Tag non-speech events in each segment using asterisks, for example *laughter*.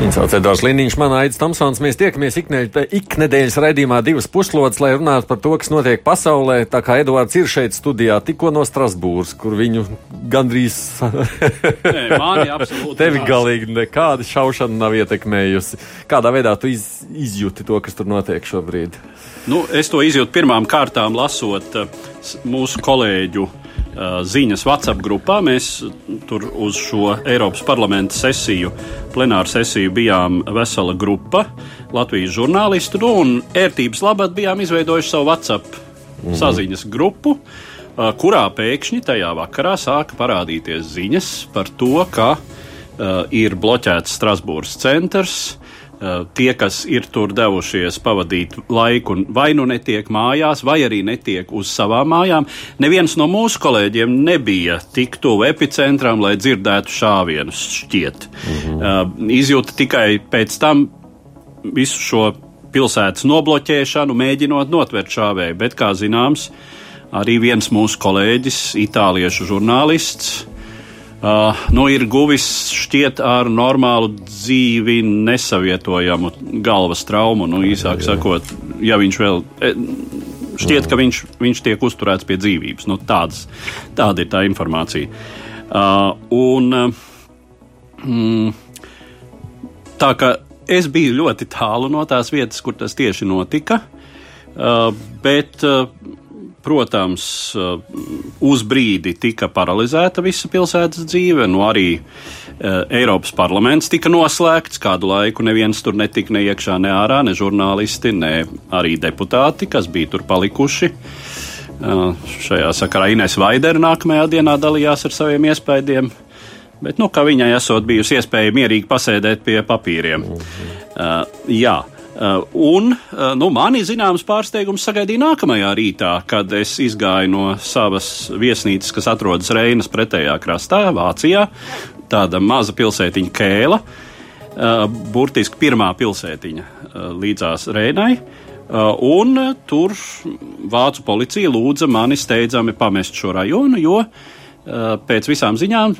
Viņa sauc Edvards Liniņš, man aicis Tamsons. Mēs tiekamies iknedēļas raidījumā divas puslodes, lai runātu par to, kas notiek pasaulē. Tā kā Edvards ir šeit studijā tikko no Strasbūras, kur viņu gandrīz *laughs* tevi galīgi nekāda šaušana nav ietekmējusi. Kādā veidā tu iz, izjūti to, kas tur notiek šobrīd? Nu, es to izjūtu pirmām kārtām lasot uh, mūsu kolēģu ziņas WhatsApp grupā. Mēs tur uz šo Eiropas parlamenta sesiju, plenāru sesiju bijām vesela grupa Latvijas žurnālistu, nu, un ērtības labad bijām izveidojuši savu WhatsApp mm saziņas grupu, kurā pēkšņi tajā vakarā sāka parādīties ziņas par to, ka uh, ir bloķēts Strasbūras centrs, tie, kas ir tur devušies pavadīt laiku, vai nu netiek mājās, vai arī netiek uz savām mājām. Neviens no mūsu kolēģiem nebija tik tuvu epicentram, lai dzirdētu šāvienus, šķiet. Mhm. Uh, izjūta tikai pēc tam visu šo pilsētas nobloķēšanu, mēģinot notvert šāvēju, bet, kā zināms, arī viens mūsu kolēģis, itāliešu žurnālists, Uh, nu, ir guvis šķiet ar normālu dzīvi nesavietojamu galvas traumu. Nu, īsāk sakot, ja viņš vēl e, šķiet, ka viņš, viņš tiek uzturēts pie dzīvības. Nu, tāds, tāda ir tā informācija. Uh, un, mm, tā kā es biju ļoti tālu no tās vietas, kur tas tieši notika, uh, bet uh, Protams, uh, uz brīdi tika paralizēta visa pilsētas dzīve, nu arī uh, Eiropas parlaments tika noslēgts. Kādu laiku neviens tur netika ne iekšā, ne ārā, ne žurnālisti, ne arī deputāti, kas bija tur palikuši. Uh, šajā sakarā Inês Vaidere nākamajā dienā dalījās ar saviem iespējām. Bet, nu, kā viņai esot bijusi iespēja mierīgi pasēdēt pie papīriem. Uh, jā. Uh, un uh, nu, mani zināms pārsteigums sagaidīja nākamajā rītā, kad es izgāju no savas viesnīcas, kas atrodas Reinas pretējā krastā, Vācijā. Tāda maza pilsētiņa Kēla, uh, burtiski pirmā pilsētiņa līdzās Reinai. Un tur vācu policija lūdza mani steidzami pamest šo rajonu, jo pēc visām ziņām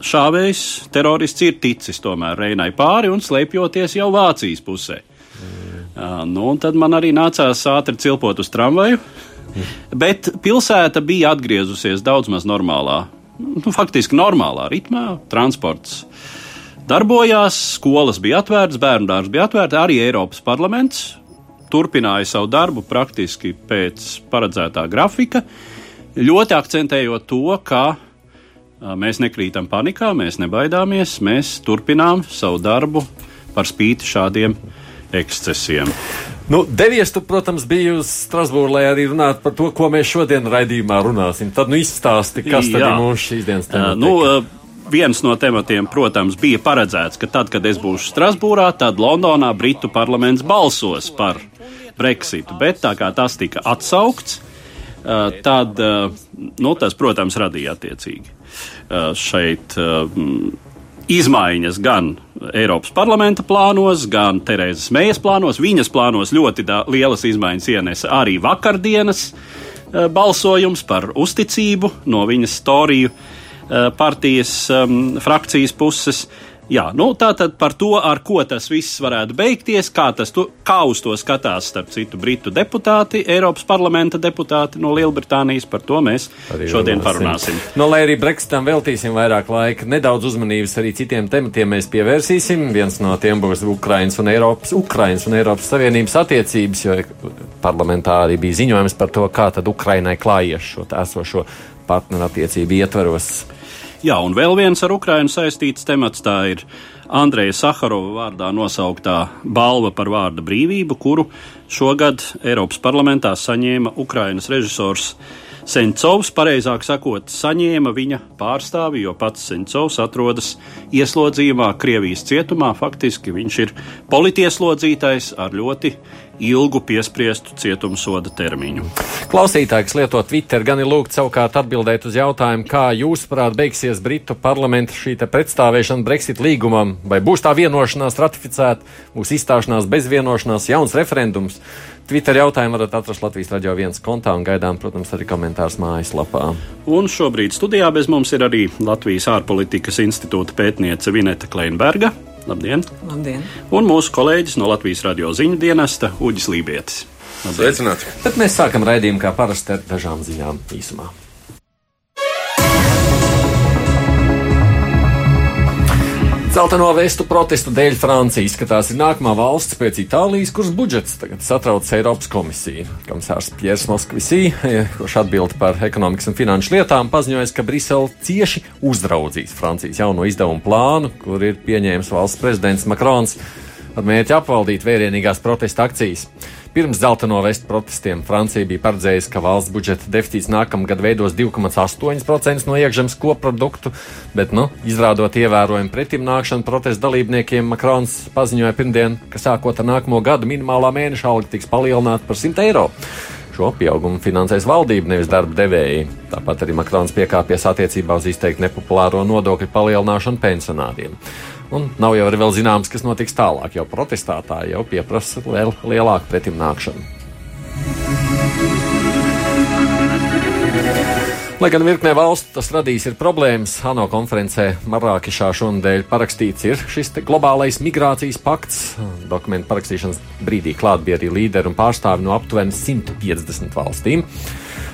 šāvējs terorists ir ticis tomēr Reinai pāri un slēpjoties jau Vācijas pusē. Uh, nu, tad man arī nācās ātri cilpot uz tramvaju. Bet pilsēta bija atgriezusies daudz maz normālā, nu, faktiski normālā ritmā. Transports darbojās, skolas bija atvērtas, bērnu dārzi bija atvērti, arī Eiropas parlaments turpināja savu darbu praktiski pēc paredzētā grafika, ļoti akcentējot to, ka mēs nekrītam panikā, mēs nebaidāmies, mēs turpinām savu darbu par spīti šādiem ekscesiem. Nu, devies, tu, protams, biji uz Strasbūru, lai arī runātu par to, ko mēs šodien raidījumā runāsim. Tad nu izstāsti, kas tad ir mūsu šīs dienas temats. Uh, nu, uh, viens no tematiem, protams, bija paredzēts, ka tad, kad es būšu Strasbūrā, tad Londonā Britu parlaments balsos par Brexitu. Bet tā kā tas tika atsaukts, tad nu, tas, protams, radīja attiecīgi šeit izmaiņas gan Eiropas parlamenta plānos, gan Terēzes Mējas plānos. Viņas plānos ļoti da, lielas izmaiņas ienesa arī vakardienas uh, balsojums par uzticību no viņas storiju uh, partijas um, frakcijas puses. Uh, Jā, nu, tā tad par to, ar ko tas viss varētu beigties, kā, tas, tu, kā uz to skatās, starp citu, britu deputāti, Eiropas parlamenta deputāti no Lielbritānijas, par to mēs arī šodien runāsim. parunāsim. Nu, lai arī Brexitam veltīsim vairāk laika, nedaudz uzmanības arī citiem tematiem mēs pievērsīsim. Viens no tiem būs Ukrainas un Eiropas, Ukrainas un Eiropas Savienības attiecības, jo parlamentā arī bija ziņojums par to, kā tad Ukrainai klājies šo esošo partnerattiecību ietveros. Jā, un vēl viens ar Ukrainu saistīts temats tā ir Andreja Saharova vārdā nosauktā balva par vārda brīvību, kuru šogad Eiropas parlamentā saņēma Ukrainas režisors Sencovs, pareizāk sakot, saņēma viņa pārstāvi, jo pats Sencovs atrodas ieslodzījumā Krievijas cietumā. Faktiski viņš ir politieslodzītais ar ļoti ilgu piespriestu cietumsoda termiņu. Klausītāji, kas lieto Twitter, gan ir lūgts savukārt atbildēt uz jautājumu, kā jūsuprāt beigsies Britu parlamenta šī pretstāvēšana Brexit līgumam, vai būs tā vienošanās ratificēta, būs izstāšanās bez vienošanās, jauns referendums. Twitter jautājumu varat atrast Latvijas radio viens kontā un gaidām, protams, arī komentārs mājaslapā. Un šobrīd studijā bez mums ir arī Latvijas ārpolitikas institūta pētniece Vineta Kleinberga. Labdien! Labdien! Un mūsu kolēģis no Latvijas radio ziņu dienesta Uģis Lībietis. Sveicināti! Bet mēs sākam raidījumu kā parasti ar dažām ziņām īsumā. Zeltano vestu protestu dēļ Francija izskatās ir nākamā valsts pēc Itālijas, kuras budžets tagad satrauc Eiropas komisiju. Komisārs Piers Moskvisī, kurš atbild par ekonomikas un finanšu lietām, paziņoja, ka Brisele cieši uzraudzīs Francijas jauno izdevumu plānu, kur ir pieņēmis valsts prezidents Makrons ar mērķi apvaldīt vērienīgās protesta akcijas. Pirms zeltaino vestu protestiem Francija bija paredzējusi, ka valsts budžeta deficīts nākamgad veidos 2,8% no iekšzemes koproduktu, bet, nu, izrādot ievērojumu pretimnākšanu protestu dalībniekiem, Makrons paziņoja pirmdien, ka sākot ar nākamo gadu minimālā mēneša alga tiks palielināta par 100 eiro. Šo pieaugumu finansēs valdība, nevis darba devēji. Tāpat arī Makrons piekāpjas attiecībā uz izteikti nepopulāro nodokļu palielināšanu pensionāriem. Un nav jau arī zināms, kas notiks tālāk, jo protestētāji jau pieprasa liel, lielāku pretimnākšanu. Lai gan virknē valstu tas radīs problēmas, ANO konferencē Marākešā šonadēļ parakstīts ir šis globālais migrācijas pakts. Dokumentu parakstīšanas brīdī klāt bija arī līderi un pārstāvi no aptuveni 150 valstīm.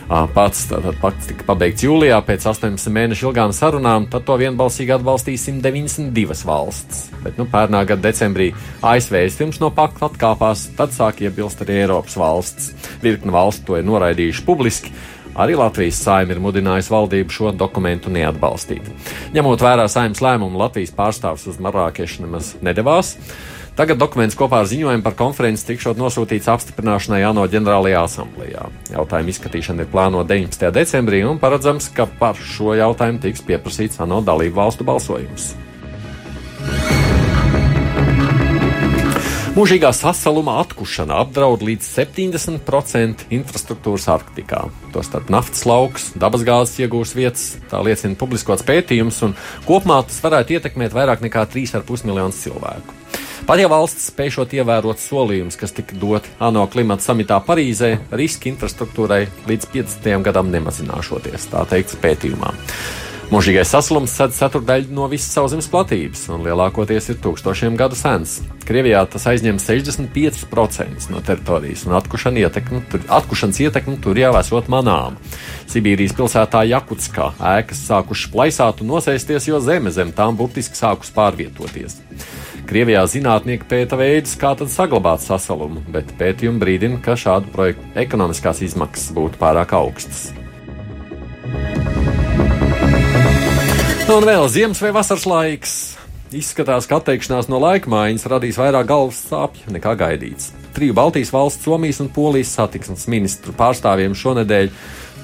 Pats tātad pakts tika pabeigts jūlijā pēc 18 mēnešu ilgām sarunām, tad to vienbalsīgi atbalstīja 192 valsts. Bet nu, pērnā gada decembrī ASV pirms no pakta atkāpās, tad sāk iebilst arī Eiropas valsts. Virkni valstu to ir noraidījuši publiski. Arī Latvijas saima ir mudinājusi valdību šo dokumentu neatbalstīt. Ņemot vērā saimnes lēmumu, Latvijas pārstāvs uz Marākešu nemaz nedavās. Tagad dokuments kopā ar ziņojumu par konferenci tikšot nosūtīts apstiprināšanai ANO ģenerālajā asamblējā. Jautājuma izskatīšana ir plānota 19. decembrī un paredzams, ka par šo jautājumu tiks pieprasīts ANO dalību valstu balsojums. Mūžīgā sasaluma atkušana apdraud līdz 70% infrastruktūras Arktikā. Tostarp naftas lauks, dabasgāzes iegūs vietas, tā liecina publiskots pētījums, un kopumā tas varētu ietekmēt vairāk nekā 3,5 miljonus cilvēku. Pat ja valsts spēšot ievērot solījumus, kas tika doti ANO klimata samitā Parīzē, riski infrastruktūrai līdz 50. gadam nemazināšoties, tā teikts pētījumā. Mūžīgais saslums sedz ceturdaļu no visas sauszemes platības un lielākoties ir tūkstošiem gadu sens. Krievijā tas aizņem 65% no teritorijas, un atkušana ietekme, tur, atkušanas ietekme tur jau esot manām. Sibīrijas pilsētā Jakutskā ēkas sākušas plaisāt un nosēsties, jo zeme zem tām burtiski sākus pārvietoties. Krievijā zinātnieki pēta veidus, kā tad saglabāt sasalumu, bet pētījumi brīdina, ka šādu projektu ekonomiskās izmaksas būtu pārāk augstas. Nu, un vēl ziemas vai vasaras laiks. Izskatās, ka atteikšanās no laika mājas radīs vairāk galvas sāpju nekā gaidīts. Triju Baltijas valsts, Somijas un Polijas satiksmes ministru pārstāvjiem šonadēļ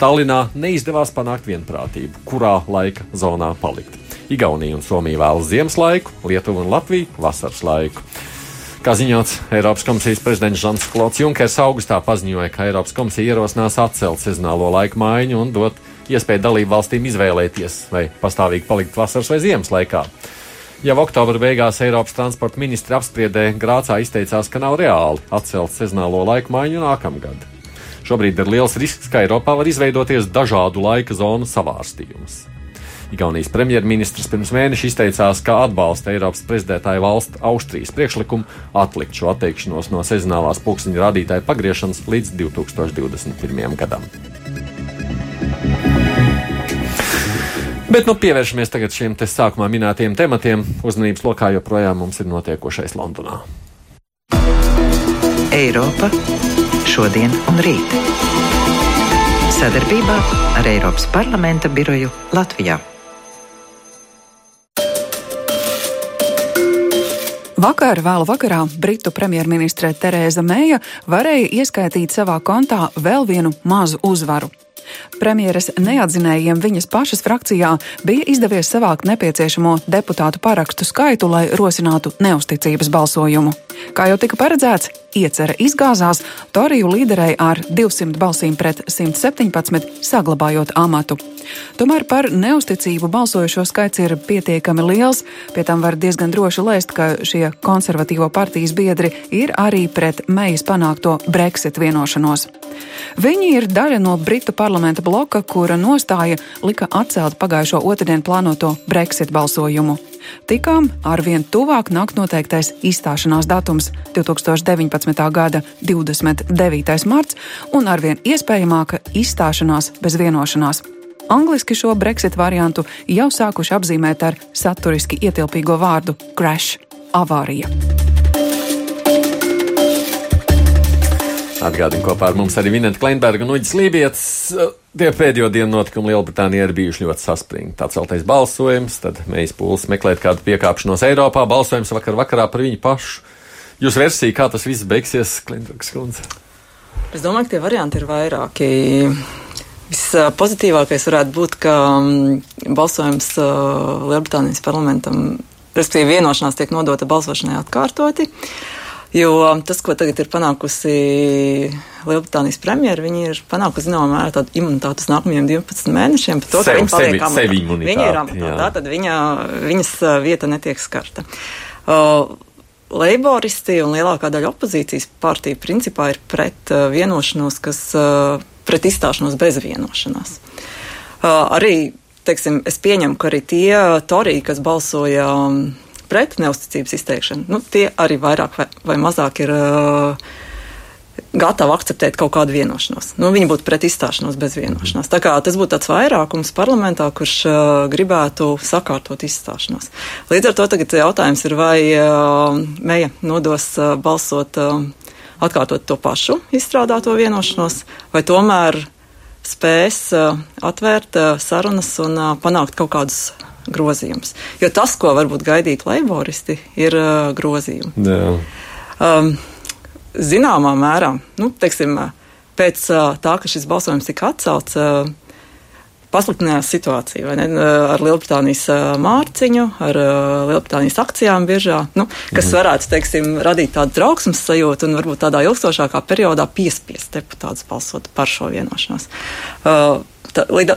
Tallinā neizdevās panākt vienprātību, kurā laika zonā palikt. Igaunija un Somija vēlas ziemas laiku, Lietuva un Latvija vasaras laiku. Kā ziņots, Eiropas komisijas prezidents Žants Klods Junkers augustā paziņoja, ka Eiropas komisija ierosinās atcelt sezonālo laika maiņu un dot iespēju dalību valstīm izvēlēties, vai pastāvīgi palikt vasaras vai ziemas laikā. Jau oktobra beigās Eiropas transporta ministri apspriedē Grācā izteicās, ka nav reāli atcelt sezonālo laiku maiņu nākamgad. Šobrīd ir liels risks, ka Eiropā var izveidoties dažādu laika zonu savārstījums. Igaunijas premjerministrs pirms mēneša izteicās, ka atbalsta Eiropas prezidētāja valsts Austrijas priekšlikumu atlikt šo atteikšanos no sezonālās pulksteņa rādītāja pagriešanas līdz 2021. gadam. Bet nu, pievēršamies tagad šiem te sākumā minētiem tematiem. Uzmanības lokā joprojām mums ir notiekošais Londonā. Eiropa šodien un rīt. Sadarbībā ar Eiropas parlamenta biroju Latvijā. Vakar, vēlu vakarā, Britu premjerministre Terēza Meija varēja ieskaitīt savā kontā vēl vienu mazu uzvaru Premjeras neatzinējiem viņas pašas frakcijā bija izdevies savākt nepieciešamo deputātu parakstu skaitu, lai rosinātu neusticības balsojumu. Kā jau tika paredzēts, Iecera izgāzās, Toriju līderei ar 200 balsīm pret 117 saglabājot amatu. Tomēr par neusticību balsojušo skaits ir pietiekami liels, pie tam var diezgan droši lēst, ka šie konservatīvo partijas biedri ir arī pret Meijas panākto Brexit vienošanos. Viņi ir daļa no Britu parlamenta bloka, kura nostāja lika atcelt pagājušo otrdienu plānoto Brexit balsojumu. Tikām arvien tuvāk nāk noteiktais izstāšanās datums 2019. gada 29. marts un arvien iespējamāka izstāšanās bez vienošanās. Angliski šo Brexit variantu jau sākuši apzīmēt ar saturiski ietilpīgo vārdu crash - avārija. Atgādini kopā ar mums arī Vineta Kleinberga un Uģis Lībijams. Tie pēdējo dienu notikumi Lielbritānijā ir bijuši ļoti saspringti. Atceltais balsojums, tad mēs pūlis meklēt kādu piekāpšanos Eiropā, balsojums vakar vakarā par viņu pašu. Jūs versija, kā tas viss beigsies, Kleinbergs kundze? Es domāju, ka tie varianti ir vairāki. Vispozitīvākais varētu būt, ka mm, balsojums Lielbritānijas parlamentam, respektīvi vienošanās tiek nodota balsošanai atkārtoti. Jo tas, ko tagad ir panākusi Lielbritānijas premjera, viņi ir panākusi zināmā mērā tādu imunitāti uz nākamajiem 12 mēnešiem. Par to, Sev, ka viņi paliek amatā. Viņa ir amatā, tad viņa, viņas vieta netiek skarta. Uh, Leiboristi un lielākā daļa opozīcijas partiju principā ir pret uh, vienošanos, kas uh, pret izstāšanos bez vienošanās. Uh, arī, teiksim, es pieņemu, ka arī tie toriji, kas balsoja um, pret neusticības izteikšanu, nu, tie arī vairāk vai, vai mazāk ir uh, gatavi akceptēt kaut kādu vienošanos. Nu, viņi būtu pret izstāšanos bez vienošanās. Tā kā tas būtu tāds vairākums parlamentā, kurš uh, gribētu sakārtot izstāšanos. Līdz ar to tagad jautājums ir, vai uh, Meija nodos uh, balsot, uh, atkārtot to pašu izstrādāto vienošanos, vai tomēr spēs uh, atvērt uh, sarunas un uh, panākt kaut kādus grozījumus. Jo tas, ko varbūt gaidīt leiboristi, ir uh, grozījumi. Jā. Um, zināmā mērā, nu, teiksim, pēc uh, tā, ka šis balsojums tika atcelts, uh, pasliktinājās situācija ne, ar Lielbritānijas uh, mārciņu, ar uh, Lielbritānijas akcijām biržā, nu, kas mhm. varētu, teiksim, radīt tādu trauksmes sajūtu un varbūt tādā ilgstošākā periodā piespiest deputātus balsot par šo vienošanos. Uh, Ta, līda,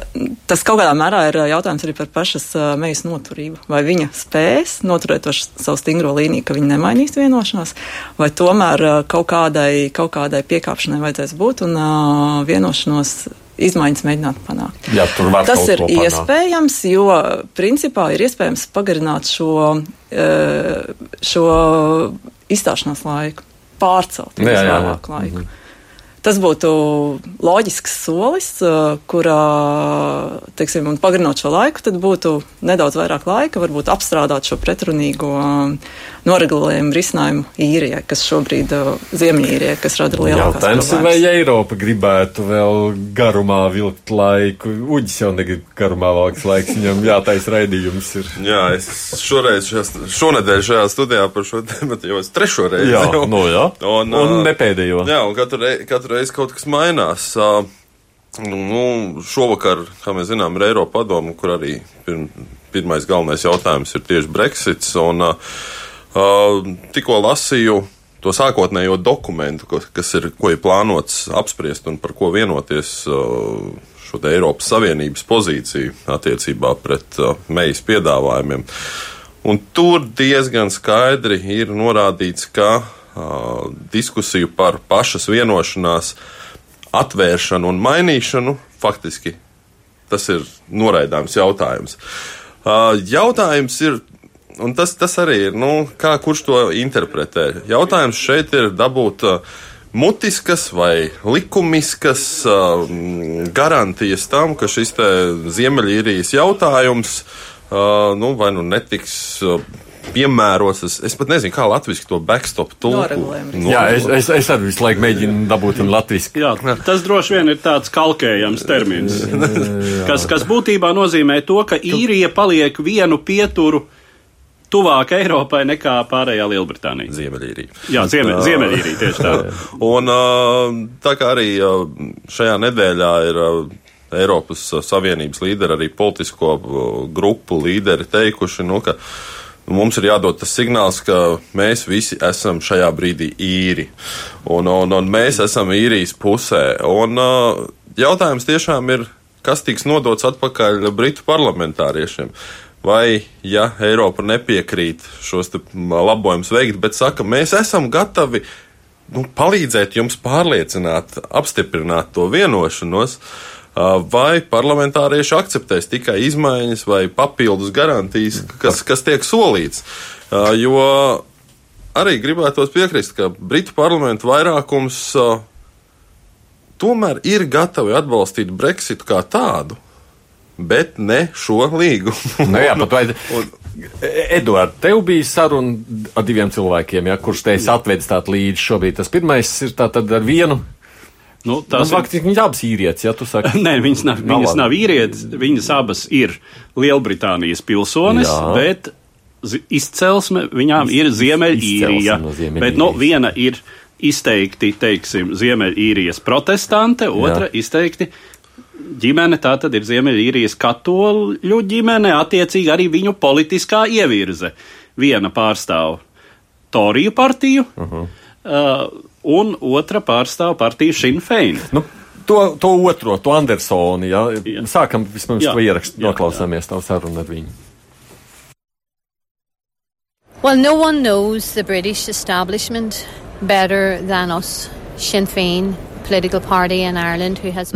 tas kaut kādā mērā ir jautājums arī par pašas uh, mejas noturību. Vai viņa spēs noturēt savu stingro līniju, ka viņa nemainīs vienošanos, vai tomēr uh, kaut kādai, kaut kādai piekāpšanai vajadzēs būt un uh, vienošanos izmaiņas mēģināt panākt. Jā, Tas ir iespējams, jo principā ir iespējams pagarināt šo, šo izstāšanās laiku, pārcelt uz vēlāku laiku. Mm -hmm. Tas būtu loģisks solis, kurā, teiksim, un pagarinot šo laiku, tad būtu nedaudz vairāk laika, varbūt apstrādāt šo pretrunīgo noregulējumu risinājumu īrijai, kas šobrīd Ziemeļīrijai, kas rada lielākas problēmas. Vai Eiropa gribētu vēl garumā vilkt laiku? Uģis jau negrib garumā vilkt laiks, viņam jātais raidījums ir. Jā, es šoreiz, šajā, šonedēļ šajā studijā par šo tematu jau es trešo reizi. Jā, jau. no jā. Un, un nepēdējo. Jā, un katru, katru reizi kaut kas mainās. Nu, šovakar, kā mēs zinām, ir Eiropa padoma, kur arī pirm, pirmais galvenais jautājums ir tieši Brexits. Un, uh, tikko lasīju to sākotnējo dokumentu, kas ir, ko ir plānots apspriest un par ko vienoties uh, šo Eiropas Savienības pozīciju attiecībā pret uh, meijas piedāvājumiem. Un tur diezgan skaidri ir norādīts, ka uh, diskusiju par pašas vienošanās atvēršanu un mainīšanu faktiski tas ir noraidāms jautājums. Jautājums ir un tas, tas arī ir, nu, kā kurš to interpretē. Jautājums šeit ir dabūt mutiskas vai likumiskas garantijas tam, ka šis Ziemeļīrijas jautājums nu, vai nu netiks. Piemērots. Es, es pat nezinu, kā latviešu to backstop tulku. Jā, es, es, es arī visu laiku mēģinu dabūt viņu latviešu. Jā, tas droši vien ir tāds kalkējams termins, *laughs* kas, kas būtībā nozīmē to, ka īrija paliek vienu pieturu tuvāk Eiropai nekā pārējā Lielbritānija. Ziemeļīrija. Jā, Zieme, Ziemeļīrija tieši tā. *laughs* Un tā kā arī šajā nedēļā ir Eiropas Savienības līderi, arī politisko grupu līderi teikuši, nu, ka mums ir jādod tas signāls, ka mēs visi esam šajā brīdī īri. Un, un, un mēs esam īrijas pusē. Un jautājums tiešām ir, kas tiks nodots atpakaļ Britu parlamentāriešiem. Vai, ja Eiropa nepiekrīt šos labojumus veikt, bet saka, mēs esam gatavi nu, palīdzēt jums pārliecināt, apstiprināt to vienošanos, vai parlamentārieši akceptēs tikai izmaiņas vai papildus garantijas, kas, kas tiek solīts. Jo arī gribētos piekrist, ka Britu parlamentu vairākums tomēr ir gatavi atbalstīt Brexitu kā tādu, bet ne šo līgumu. *laughs* Nu, jā, pat vai. Un, Eduards, tev bija saruna ar diviem cilvēkiem, ja, kurš teica atvedis tādu līdzi šobrīd. Tas pirmais ir tātad ar vienu. Nu, tas ir faktiski viņas abas īrietis, ja tu saki. *laughs* Nē, viņas nav, viņas nav īrietis, viņas abas ir Lielbritānijas pilsonis, Jā. bet izcelsme viņām ir Ziemeļīrija. No bet nu, viena ir izteikti, teiksim, Ziemeļīrijas protestante, otra Jā. izteikti ģimene tā tad ir Ziemeļīrijas katoļu ģimene, attiecīgi arī viņu politiskā ievirze. Viena pārstāv Toriju partiju, uh -huh. uh, un otra pārstāv partiju Sinn Fein. Nu. To, to otro, to Andersoni, ja? jā. sākam vismaz jā, to ierakstu, noklausāmies tavu sarunu ar viņu. Well, no one knows the British establishment better than us, Sinn Féin,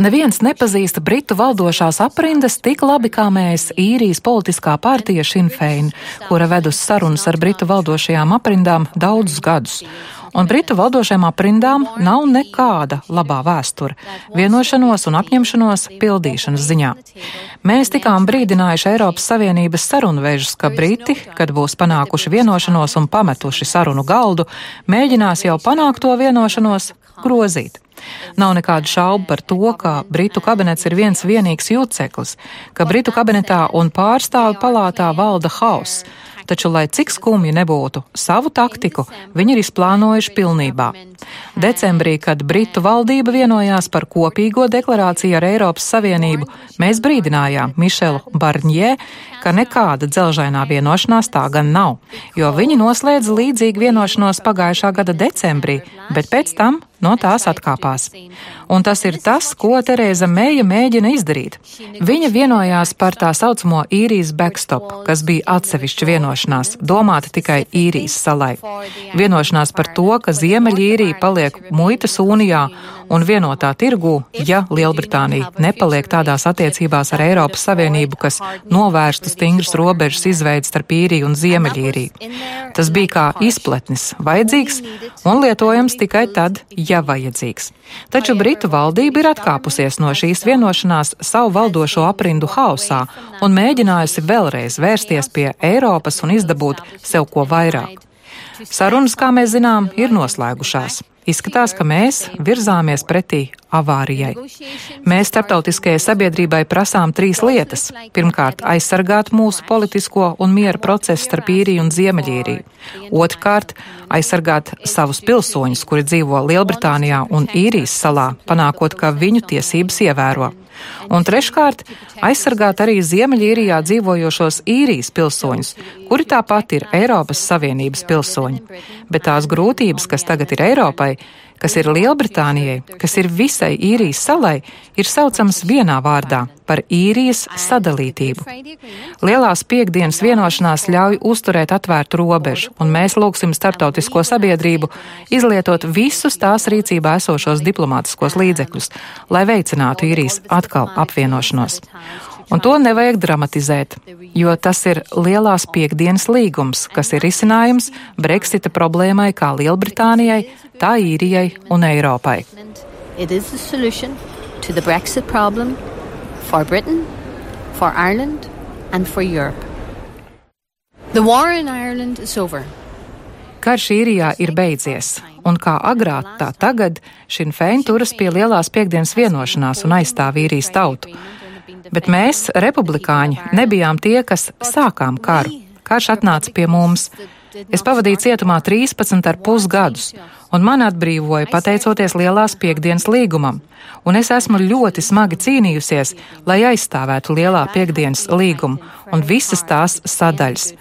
Neviens nepazīst Britu valdošās aprindas tik labi kā mēs, īrijas politiskā partija Sinn Fein, kura vedus sarunas ar Britu valdošajām aprindām daudzus gadus un Britu valdošajām aprindām nav nekāda labā vēsture vienošanos un apņemšanos pildīšanas ziņā. Mēs tikām brīdinājuši Eiropas Savienības sarunvežus, ka Briti, kad būs panākuši vienošanos un pametuši sarunu galdu, mēģinās jau panākto vienošanos grozīt. Nav nekādu šaubu par to, ka Britu kabinets ir viens vienīgs jūtceklis, ka Britu kabinetā un pārstāvu palātā valda hauss. Taču, lai cik skumji nebūtu, savu taktiku viņi ir izplānojuši pilnībā. Decembrī, kad Britu valdība vienojās par kopīgo deklarāciju ar Eiropas Savienību, mēs brīdinājām Mišelu Barņē, ka nekāda dzelžainā vienošanās tā gan nav, jo viņi noslēdza līdzīgu vienošanos pagājušā gada decembrī, bet pēc tam no tās atkāpās. Un tas ir tas, ko Tereza Meija mēģina izdarīt. Viņa vienojās par tā saucamo īrijas backstop, kas bija atsevišķa vienošanās, domāta tikai īrijas salai. Vienošanās par to, ka Ziemeļīrija paliek muitas unijā un vienotā tirgū, ja Lielbritānija nepaliek tādās attiecībās ar Eiropas Savienību, kas novērstu stingras robežas izveidi starp īriju un Ziemeļīriju. Tas bija kā izpletnis, vajadzīgs un lietojams tikai tad, ja vajadzīgs. Taču Britu valdība ir atkāpusies no šīs vienošanās savu valdošo aprindu hausā un mēģinājusi vēlreiz vērsties pie Eiropas un izdabūt sev ko vairāk. Sarunas, kā mēs zinām, ir noslēgušās. Izskatās, ka mēs virzāmies pretī avārijai. Mēs starptautiskajai sabiedrībai prasām trīs lietas. Pirmkārt, aizsargāt mūsu politisko un miera procesu starp īriju un Ziemeļīriju. Otrkārt, aizsargāt savus pilsoņus, kuri dzīvo Lielbritānijā un īrijas salā, panākot, ka viņu tiesības ievēro. Un treškārt, aizsargāt arī Ziemeļīrijā dzīvojošos īrijas pilsoņus, kuri tāpat ir Eiropas Savienības pilsoņi. Bet tās grūtības, kas tagad ir Eiropai, kas ir Lielbritānijai, kas ir visai īrijas salai, ir saucams vienā vārdā - par īrijas sadalītību. Lielās piekdienas vienošanās ļauj uzturēt atvērtu robežu, un mēs lūgsim starptautisko sabiedrību izlietot visus tās rīcībā esošos diplomātiskos līdzekļus, lai veicinātu īrijas atkal apvienošanos. Un to nevajag dramatizēt, jo tas ir lielās piekdienas līgums, kas ir risinājums Brexita problēmai kā Lielbritānijai, tā īrijai un Eiropai. For Britain, for Ireland and for Europe. The war in Ireland is over. Karš īrijā ir beidzies, un kā agrāk, tā tagad Šin Fein turas pie lielās piekdienas vienošanās un aizstāv īrijas tautu. Bet mēs, republikāņi, nebijām tie, kas sākām karu. Karš atnāca pie mums. Es pavadīju cietumā 13,5 gadus, un man atbrīvoja pateicoties lielās piekdienas līgumam, un es esmu ļoti smagi cīnījusies, lai aizstāvētu lielā piekdienas līgumu un visas tās sadaļas.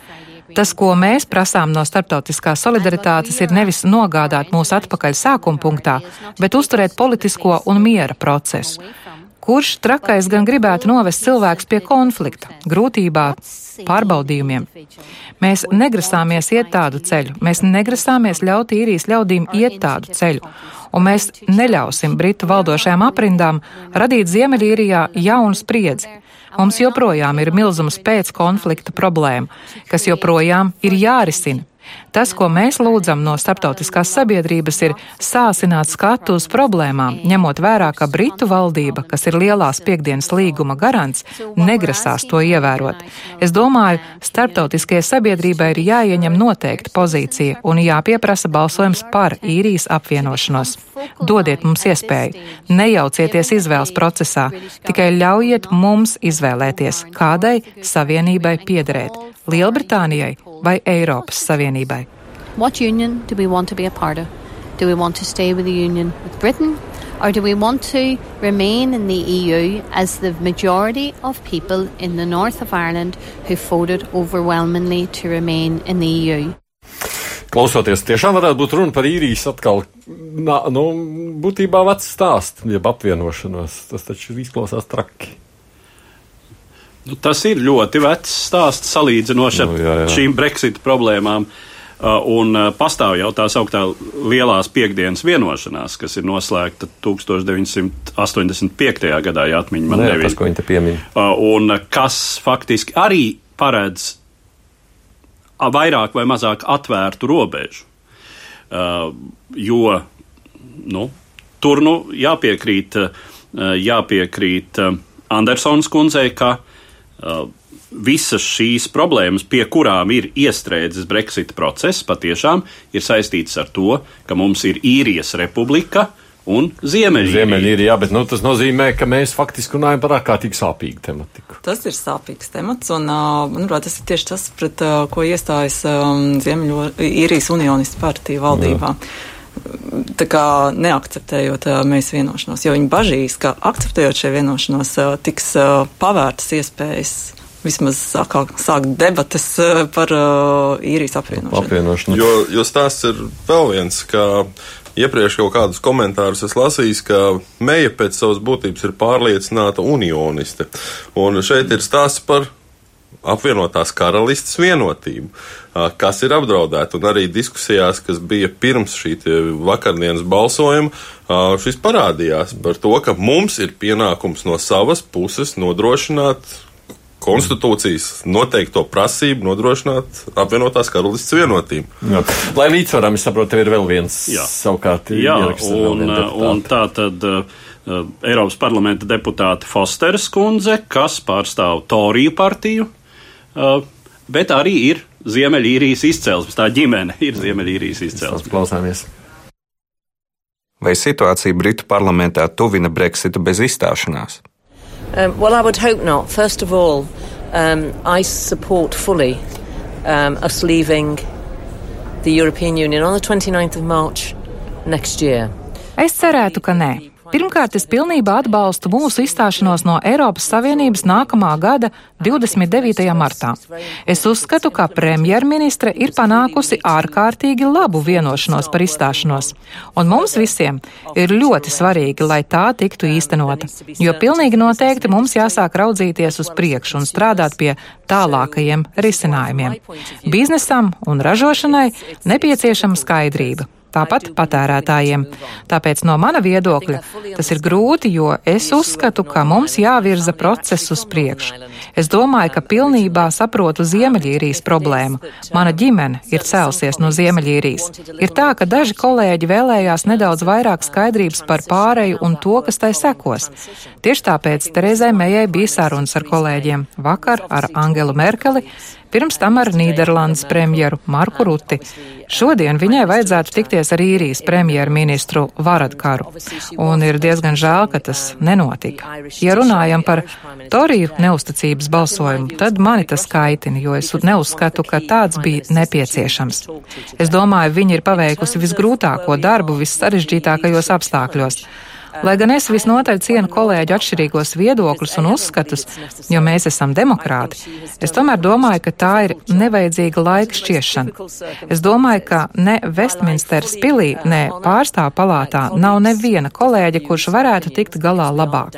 Tas, ko mēs prasām no starptautiskās solidaritātes, ir nevis nogādāt mūs atpakaļ sākuma punktā, bet uzturēt politisko un miera procesu. Kurš trakais gan gribētu novest cilvēkus pie konflikta, grūtībā, pārbaudījumiem? Mēs negrasāmies iet tādu ceļu, mēs negrasāmies ļaut īrijas ļaudīm iet tādu ceļu, un mēs neļausim Britu valdošajām aprindām radīt Ziemeļīrijā jaunu spriedzi. Mums joprojām ir milzums pēc konflikta problēma, kas joprojām ir jārisina. Tas, ko mēs lūdzam no starptautiskās sabiedrības, ir sāsināt skatu uz problēmām, ņemot vērā, ka Britu valdība, kas ir lielās piekdienas līguma garants, negrasās to ievērot. Es domāju, starptautiskajai sabiedrībai ir jāieņem noteikta pozīcija un jāpieprasa balsojums par īrijas apvienošanos. Dodiet mums iespēju, nejaucieties izvēles procesā, tikai ļaujiet mums izvēlēties, kādai savienībai piederēt - Lielbritānijai vai Eiropas Savienībai. What union do we want to be a part of? Do we want to stay with the union with Britain? Or do we want to remain in the EU as the majority of people in the north of Ireland who voted overwhelmingly to remain in the EU? Klausoties, tiešām varētu būt runa par īrijas atkal, nā, nu, būtībā vecs stāsts, jeb apvienošanos. Tas taču izklausās traki. Nu, tas ir ļoti vecs stāsts salīdzinoši ar Nu, jā, jā. šīm Brexit problēmām. Uh, un uh, pastāv jau tā sauktā lielās piekdienas vienošanās, kas ir noslēgta 1985. gadā, ja atmiņa man Nē, tas, nebija. ko viņi te piemin. Uh, un kas faktiski arī paredz vairāk vai mazāk atvērtu robežu. Jo nu, tur nu, jāpiekrīt, jāpiekrīt Andersons kundzei, ka visas šīs problēmas, pie kurām ir iestrēdzis Brexit process, patiešām ir saistītas ar to, ka mums ir īrijas republika un Ziemeļīrija. Ziemeļīrija, jā, bet nu, tas nozīmē, ka mēs faktiski runājam par ārkārtīgi sāpīgu tematiku. Tas ir sāpīgs temats, un, uh, manuprāt, tas ir tieši tas, pret uh, ko iestājas um, Ziemeļīrijas unionistu partija valdībā. Tā kā neakceptējot mēs vienošanos, jo viņi bažīs, ka akceptējot šo vienošanos, tiks pavērtas iespējas vismaz atkal sākt debatas par uh, īrijas apvienošanu. Apvienošana. Jo, jo stāsts ir vēl viens, ka iepriekš kaut kādus komentārus es lasīju, ka Meija pēc savas būtības ir pārliecināta unioniste. Un šeit ir stāsts par apvienotās karalistes vienotību, kas ir apdraudēta. Un arī diskusijās, kas bija pirms šī vakardienas balsojuma, šis parādījās par to, ka mums ir pienākums no savas puses nodrošināt konstitūcijas noteikto prasību nodrošināt apvienotās karalistes vienotību. Jā. Lai līdzsvaram, es saprotu, tev ir vēl viens Jā. savukārt Jā, un, un tā tad uh, Eiropas parlamenta deputāte Fosteras kundze, kas pārstāv Toriju partiju, bet arī ir Ziemeļīrijas izcelsmes. Tā ģimene ir Ziemeļīrijas Mēs izcelsme. klausāmies. Vai situācija Britu parlamentā tuvina Brexitu bez izstāšanās? Um, well, I would hope not. First of all, um, I support fully um, us leaving the European Union on the 29th of March next year. Es cerētu, ka nē. Pirmkārt, es pilnībā atbalstu mūsu izstāšanos no Eiropas Savienības nākamā gada 29. martā. Es uzskatu, ka premjerministre ir panākusi ārkārtīgi labu vienošanos par izstāšanos, un mums visiem ir ļoti svarīgi, lai tā tiktu īstenota, jo pilnīgi noteikti mums jāsāk raudzīties uz priekšu un strādāt pie tālākajiem risinājumiem. Biznesam un ražošanai nepieciešama skaidrība. Tāpat patērētājiem. Tāpēc no mana viedokļa tas ir grūti, jo es uzskatu, ka mums jāvirza process uz priekšu. Es domāju, ka pilnībā saprotu Ziemeļīrijas problēmu. Mana ģimene ir cēlusies no Ziemeļīrijas. Ir tā, ka daži kolēģi vēlējās nedaudz vairāk skaidrības par pāreju un to, kas tai sekos. Tieši tāpēc Terezai Mejai bija sarunas ar kolēģiem vakar ar Angelu Merkeli. Pirms tam ar Nīderlandes premjeru Marku Ruti. Šodien viņai vajadzētu tikties ar īrijas premjerministru Varadkaru, un ir diezgan žēl, ka tas nenotika. Ja runājam par Toriju neusticības balsojumu, tad mani tas kaitina, jo es neuzskatu, ka tāds bija nepieciešams. Es domāju, viņa ir paveikusi visgrūtāko darbu vissarežģītākajos apstākļos. Lai gan es visnotaļ cienu kolēģu atšķirīgos viedokļus un uzskatus, jo mēs esam demokrāti, es tomēr domāju, ka tā ir nevajadzīga laika šķiešana. Es domāju, ka ne Westminsteras pilī, ne pārstāv palātā nav neviena kolēģa, kurš varētu tikt galā labāk.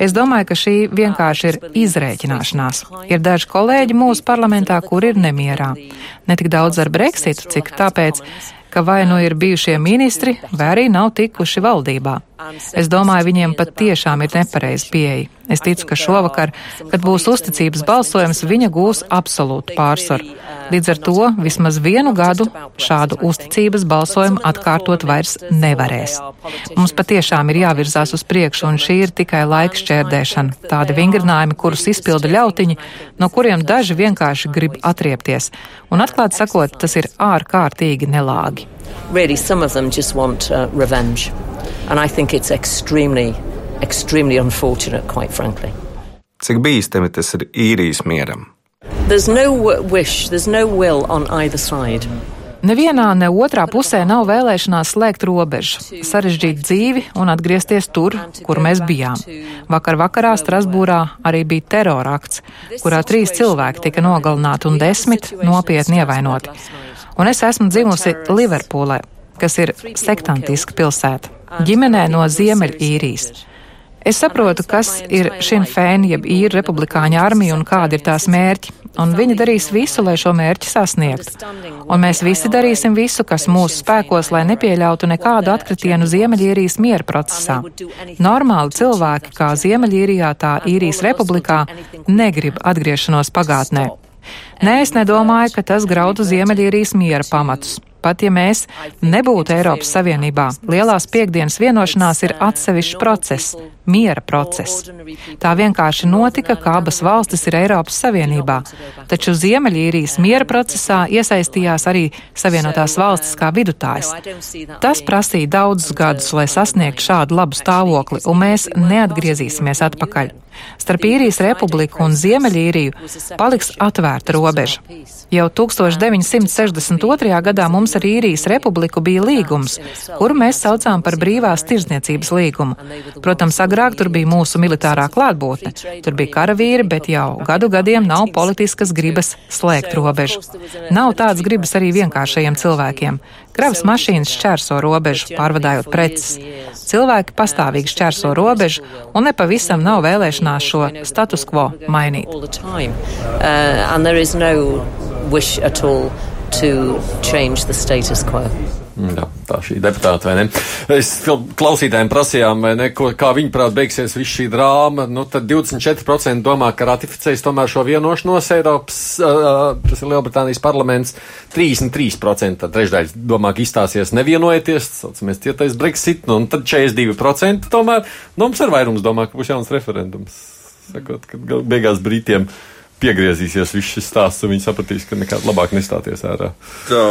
Es domāju, ka šī vienkārši ir izrēķināšanās. Ir daži kolēģi mūsu parlamentā, kur ir nemierā. Ne tik daudz ar Brexitu, cik tāpēc, ka vai nu ir bijušie ministri, vai arī nav tikuši valdībā. Es domāju, viņiem pat tiešām ir nepareiza pieeja. Es ticu, ka šovakar, kad būs uzticības balsojums, viņa gūs absolūtu pārsvaru. Līdz ar to vismaz vienu gadu šādu uzticības balsojumu atkārtot vairs nevarēs. Mums patiešām ir jāvirzās uz priekšu, un šī ir tikai laika šķērdēšana. Tādi vingrinājumi, kurus izpilda ļautiņi, no kuriem daži vienkārši grib atriepties. Un atklāti sakot, tas ir ārkārtīgi nelāgi. Really, some of them just want uh, revenge. And I think it's extremely, extremely unfortunate, quite frankly. Cik bīstami tas ir īrijas mieram? There's no wish, there's no will on either side. Nevienā, ne otrā pusē nav vēlēšanās slēgt robežu, sarežģīt dzīvi un atgriezties tur, kur mēs bijām. Vakar vakarā Strasbūrā arī bija terorakts, kurā trīs cilvēki tika nogalināti un desmit nopietni ievainoti. Un es esmu dzimusi Liverpūlē, kas ir sektantiska pilsēta, ģimenē no Ziemeļīrijas. Es saprotu, kas ir šim fēni, jeb īra republikāņu armija un kādi ir tās mērķi, un viņi darīs visu, lai šo mērķi sasniegtu. Un mēs visi darīsim visu, kas mūsu spēkos, lai nepieļautu nekādu atkritienu Ziemeļīrijas miera procesā. Normāli cilvēki, kā Ziemeļīrijā, tā īrijas republikā, negrib atgriešanos pagātnē. Nē, es nedomāju, ka tas graudu Ziemeļīrijas miera pamatus pat ja mēs nebūtu Eiropas Savienībā. Lielās piekdienas vienošanās ir atsevišķs process, miera process. Tā vienkārši notika, ka abas valstis ir Eiropas Savienībā, taču Ziemeļīrijas miera procesā iesaistījās arī Savienotās valstis kā vidutājs. Tas prasīja daudzus gadus, lai sasniegtu šādu labu stāvokli, un mēs neatgriezīsimies atpakaļ. Starp īrijas republiku un Ziemeļīriju paliks atvērta robeža. Jau 1962. gadā mums ar īrijas republiku bija līgums, kuru mēs saucām par brīvās tirdzniecības līgumu. Protams, agrāk tur bija mūsu militārā klātbūtne. Tur bija karavīri, bet jau gadu gadiem nav politiskas gribas slēgt robežu. Nav tādas gribas arī vienkāršajiem cilvēkiem. Kravas mašīnas šķērso robežu, pārvadājot preces. Cilvēki pastāvīgi šķērso robežu un nepavisam nav vēlēšanās šo status quo mainīt. all to change the status quo. Jā, tā šī deputāta, vai ne? Es klausītājiem prasījām, vai ne, ko, kā viņi prāt beigsies viss šī drāma. Nu, tad 24% domā, ka ratificēs tomēr šo vienošanos Eiropas, uh, tas ir Lielbritānijas parlaments, 33% trešdaļas domā, ka izstāsies nevienojoties, saucamies cietais Brexit, nu, un tad 42% tomēr, nu, mums ir vairums domā, ka būs jauns referendums. Sakot, ka beigās Britiem piegriezīsies viss šis stāsts, un viņi sapratīs, ka nekāds labāk nestāties ārā. Tā.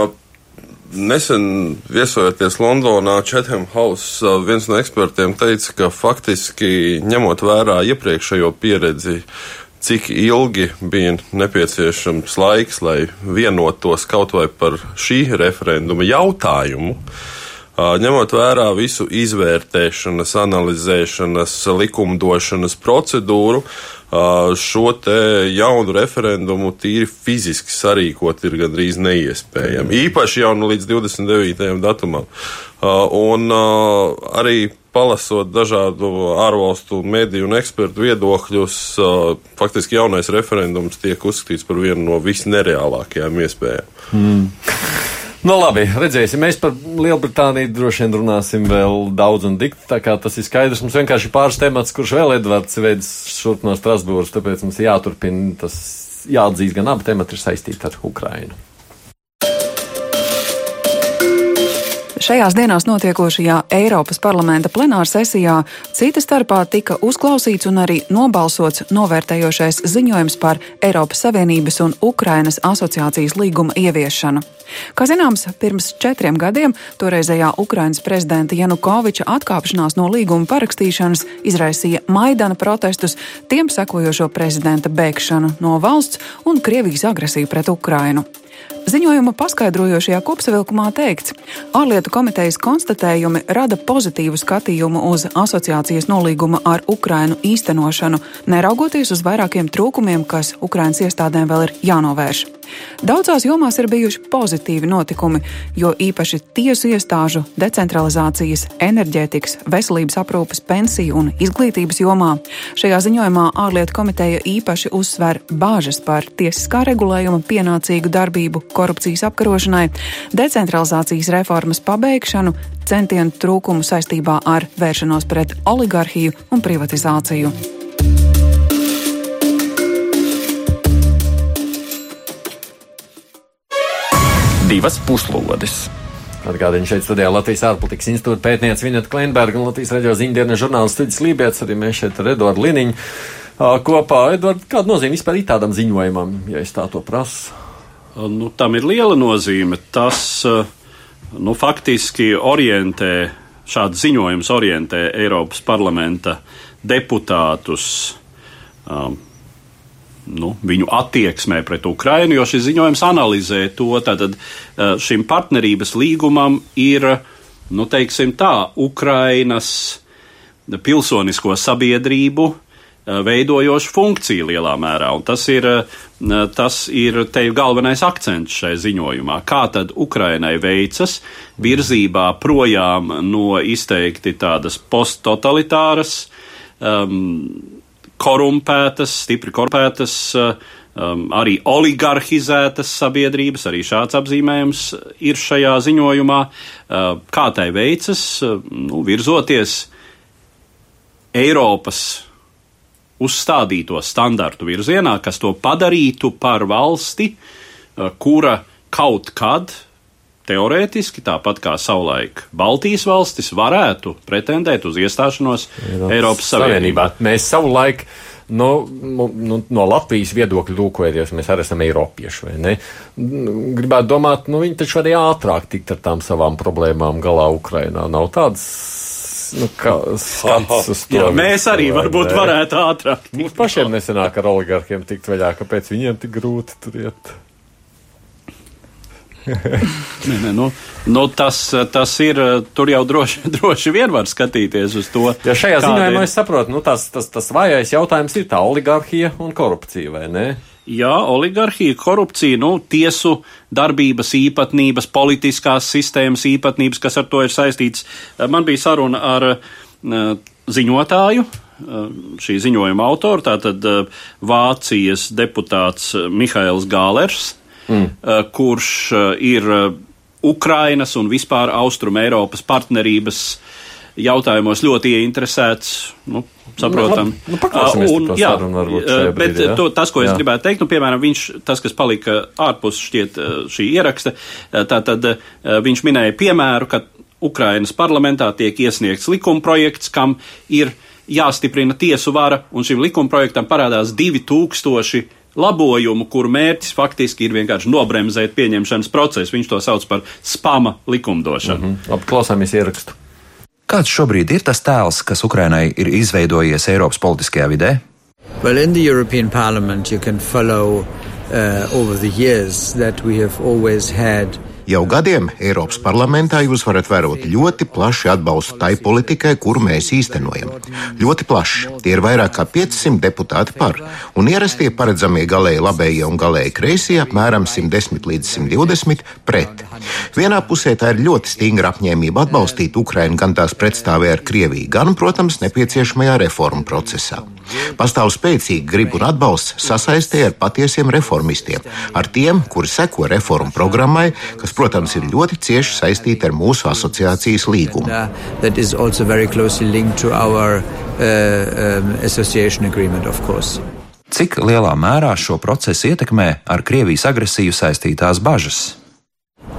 Nesen viesojoties Londonā, Chatham House, viens no ekspertiem teica, ka faktiski ņemot vērā iepriekšējo pieredzi, cik ilgi bija nepieciešams laiks, lai vienotos kaut vai par šī referenduma jautājumu, ņemot vērā visu izvērtēšanas, analizēšanas, likumdošanas procedūru, šo te jaunu referendumu tīri fiziski sarīkot ir gandrīz neiespējami. Īpaši jau nu līdz 29. datumam. Un arī palasot dažādu ārvalstu mediju un ekspertu viedokļus, faktiski jaunais referendums tiek uzskatīts par vienu no visnereālākajām iespējām. Mm. Nu, labi, redzēsim. Mēs par Lielbritāniju droši vien runāsim vēl daudz un dikti. Tā kā tas ir skaidrs, mums vienkārši pāris temats, kurš vēl Edvards veids šurp no Strasbūras, tāpēc mums jāturpina tas jāatzīst, gan abi temati ir saistīti ar Ukrainu. Šajās dienās notiekošajā Eiropas parlamenta plenāra sesijā cita starpā tika uzklausīts un arī nobalsots novērtējošais ziņojums par Eiropas Savienības un Ukrainas asociācijas līguma ieviešanu. Kā zināms, pirms četriem gadiem toreizējā Ukrainas prezidenta Janukoviča atkāpšanās no līguma parakstīšanas izraisīja Maidana protestus, tiem sekojošo prezidenta bēgšanu no valsts un Krievijas agresiju pret Ukrainu. Ziņojuma paskaidrojošajā kopsavilkumā teikts, ārlietu komitejas konstatējumi rada pozitīvu skatījumu uz asociācijas nolīguma ar Ukrainu īstenošanu, neraugoties uz vairākiem trūkumiem, kas Ukrainas iestādēm vēl ir jānovērš. Daudzās jomās ir bijuši pozitīvi notikumi, jo īpaši tiesu iestāžu, decentralizācijas, enerģētikas, veselības aprūpes, pensiju un izglītības jomā. Šajā ziņojumā ārlietu komiteja īpaši uzsver bāžas par tiesiskā regulējuma pienācīgu darbību korupcijas apkarošanai, decentralizācijas reformas pabeigšanu, centienu trūkumu saistībā ar vēršanos pret oligarhiju un privatizāciju. Divas puslodes! Atgādījums šeit studijā Latvijas ārpolitikas institūta pētniece Vineta Kleinberga un Latvijas raidījuma ziņdienas žurnālists Studijas Lībijams, arī mēs šeit ar Eduardu Liniņu kopā. Eduards, kāda nozīme vispār ir tādam ziņojumam, ja es tā to prasu? Nu, tam ir liela nozīme. Tas nu, faktiski orientē, šāds ziņojums orientē Eiropas parlamenta deputātus. Um, nu, viņu attieksmē pret Ukrajinu, jo šis ziņojums analizē to. Tātad šim partnerības līgumam ir, nu, teiksim tā, Ukrainas pilsonisko sabiedrību veidojoša funkcija lielā mērā. Un tas ir, tas ir te galvenais akcents šai ziņojumā. Kā tad Ukrainai veicas virzībā projām no izteikti tādas posttotalitāras, um, korumpētas, stipri korumpētas, um, arī oligarhizētas sabiedrības, arī šāds apzīmējums ir šajā ziņojumā. Uh, kā tai veicas, uh, nu, virzoties Eiropas uzstādīto standartu virzienā, kas to padarītu par valsti, uh, kura kaut kad teorētiski, tāpat kā savulaik Baltijas valstis, varētu pretendēt uz iestāšanos Eiropas, Eiropas Savienībā. Savienībā. Mēs savulaik. Nu, nu, nu, no Latvijas viedokļa lūkojoties, mēs arī esam eiropieši. Gribētu domāt, nu, viņi taču arī ātrāk tikt ar tām savām problēmām galā Ukrainā. Nav tāds nu, skats uz to. Jā, mēs arī varbūt ne? varētu ātrāk. Mums pašiem nesenāk ar oligarkiem tikt vaļā, kāpēc viņiem tik grūti tur iet. *laughs* nē, nē, nu, nu tas, tas ir. Tur jau droši, *laughs* droši vien var skatīties uz to. Ja šajā ziņojumā es saprotu, nu, tas, tas, tas vājais jautājums ir tā oligarhija un korupcija, vai ne? Jā, oligarhija, korupcija, nu, tiesu darbības īpatnības, politiskās sistēmas īpatnības, kas ar to ir saistīts. Man bija saruna ar uh, ziņotāju, uh, šī ziņojuma autoru, tātad uh, Vācijas deputāts Mihails Gālers, mm. kurš ir Ukrainas un vispār Austrum Eiropas partnerības jautājumos ļoti ieinteresēts. Nu, saprotam. Nu, nu, un, jā, bet brīdī, jā? to, tas, ko es jā. gribētu teikt, nu, piemēram, viņš, tas, kas palika ārpus šķiet šī ieraksta, tā tad viņš minēja piemēru, ka Ukrainas parlamentā tiek iesniegts likumprojekts, kam ir jāstiprina tiesu vara, un šim likumprojektam parādās 2000 labojumu, kuru mērķis faktiski ir vienkārši nobremzēt pieņemšanas procesu. Viņš to sauc par spama likumdošanu. Mm -hmm. Labi, klausāmies ierakstu. Kāds šobrīd ir tas tēls, kas Ukrainai ir izveidojies Eiropas politiskajā vidē? Well, in the European Parliament, you can follow uh, over the years that we have always had Jau gadiem Eiropas parlamentā jūs varat vērot ļoti plašu atbalstu tai politikai, kuru mēs īstenojam. Ļoti plaši. Tie ir vairāk kā 500 deputāti par, un ierastie paredzamie galēji labējie un galēji kreisie apmēram 110 līdz 120 pret. Vienā pusē tā ir ļoti stingra apņēmība atbalstīt Ukrainu gan tās pretstāvē ar Krieviju, gan, protams, nepieciešamajā reformu procesā. Pastāv spēcīga griba un atbalsts sasaistē ar patiesiem reformistiem, ar tiem, kuri seko reformu programmai, kas, protams, ir ļoti cieši saistīta ar mūsu asociācijas līgumu. Uh, um, Cik lielā mērā šo procesu ietekmē ar Krievijas agresiju saistītās bažas?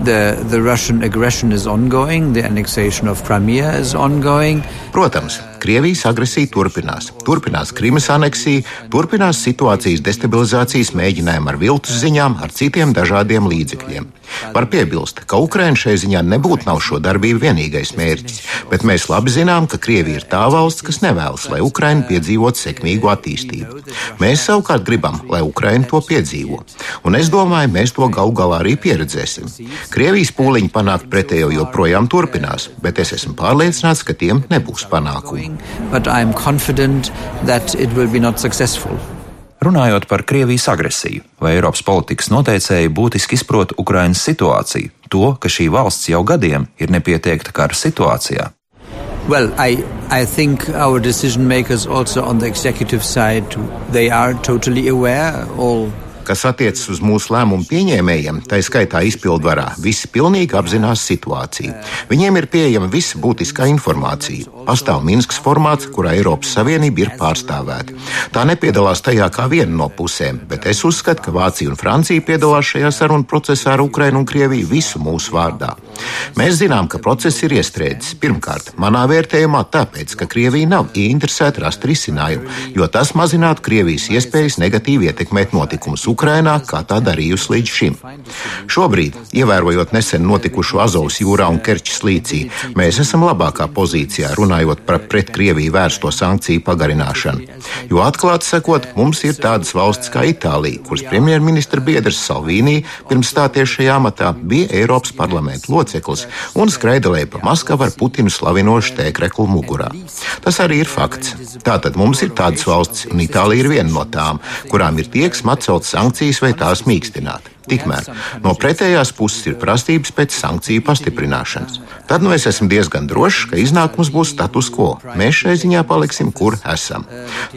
The, the Russian aggression is ongoing, the annexation of Crimea is ongoing. Protams, Krievijas agresija turpinās. Turpinās Krimas aneksija, turpinās situācijas destabilizācijas mēģinājumi ar viltus ziņām, ar citiem dažādiem līdzekļiem. Var piebilst, ka Ukraina šai ziņā nebūtu nav šo darbību vienīgais mērķis, bet mēs labi zinām, ka Krievija ir tā valsts, kas nevēlas, lai Ukraina piedzīvotu sekmīgu attīstību. Mēs savukārt gribam, lai Ukraina to piedzīvo. Un es domāju, mēs to galu galā arī pieredzēsim. Krievijas pūliņi panākt pretējo joprojām turpinās, bet es esmu pārliecināts, ka tiem nebūs panākumu. Runājot par Krievijas agresiju, vai Eiropas politikas noteicēji būtiski izprot Ukrainas situāciju, to, ka šī valsts jau gadiem ir nepieteikta kara situācijā. Well, I, I think our decision makers also on the executive side, they are totally aware, all Kas attiecas uz mūsu lēmumu pieņēmējiem, tā skaitā izpildvarā, visi pilnīgi apzinās situāciju. Viņiem ir pieejama visa būtiskā informācija. Pastāv Minskas formāts, kurā Eiropas Savienība ir pārstāvēta. Tā nepiedalās tajā kā viena no pusēm, bet es uzskatu, ka Vācija un Francija piedalās šajā sarunu procesā ar Ukrainu un Krieviju visu mūsu vārdā. Mēs zinām, ka process ir iestrēdzis. Pirmkārt, manā vērtējumā tāpēc, ka Krievija nav ieinteresēta rast risinājumu, jo tas mazinātu Krievijas iespējas negatīvi ietekmēt notikumus Ukrainā, kā tā darījusi līdz šim. Šobrīd, ievērojot nesen notikušo Azovas jūrā un Kerčas līcī, mēs esam labākā pozīcijā runājot par pret Krieviju vērsto sankciju pagarināšanu. Jo atklāti sakot, mums ir tādas valstis kā Itālija, kuras premjerministra biedrs Salvīnī pirms stāties šajā amatā bija Eiropas parlamenta loceklis un skraidelēja pa Maskavu ar Putinu slavinošu tēkreklu mugurā. Tas arī ir fakts. Tātad mums ir tādas valstis, un Itālija ir viena no tām, kurām ir tieksme atcelt sankcijas sankcijas vai tās mīkstināt. Tikmēr no pretējās puses ir prasības pēc sankciju pastiprināšanas. Tad nu es esmu diezgan drošs, ka iznākums būs status quo. Mēs šai ziņā paliksim, kur esam.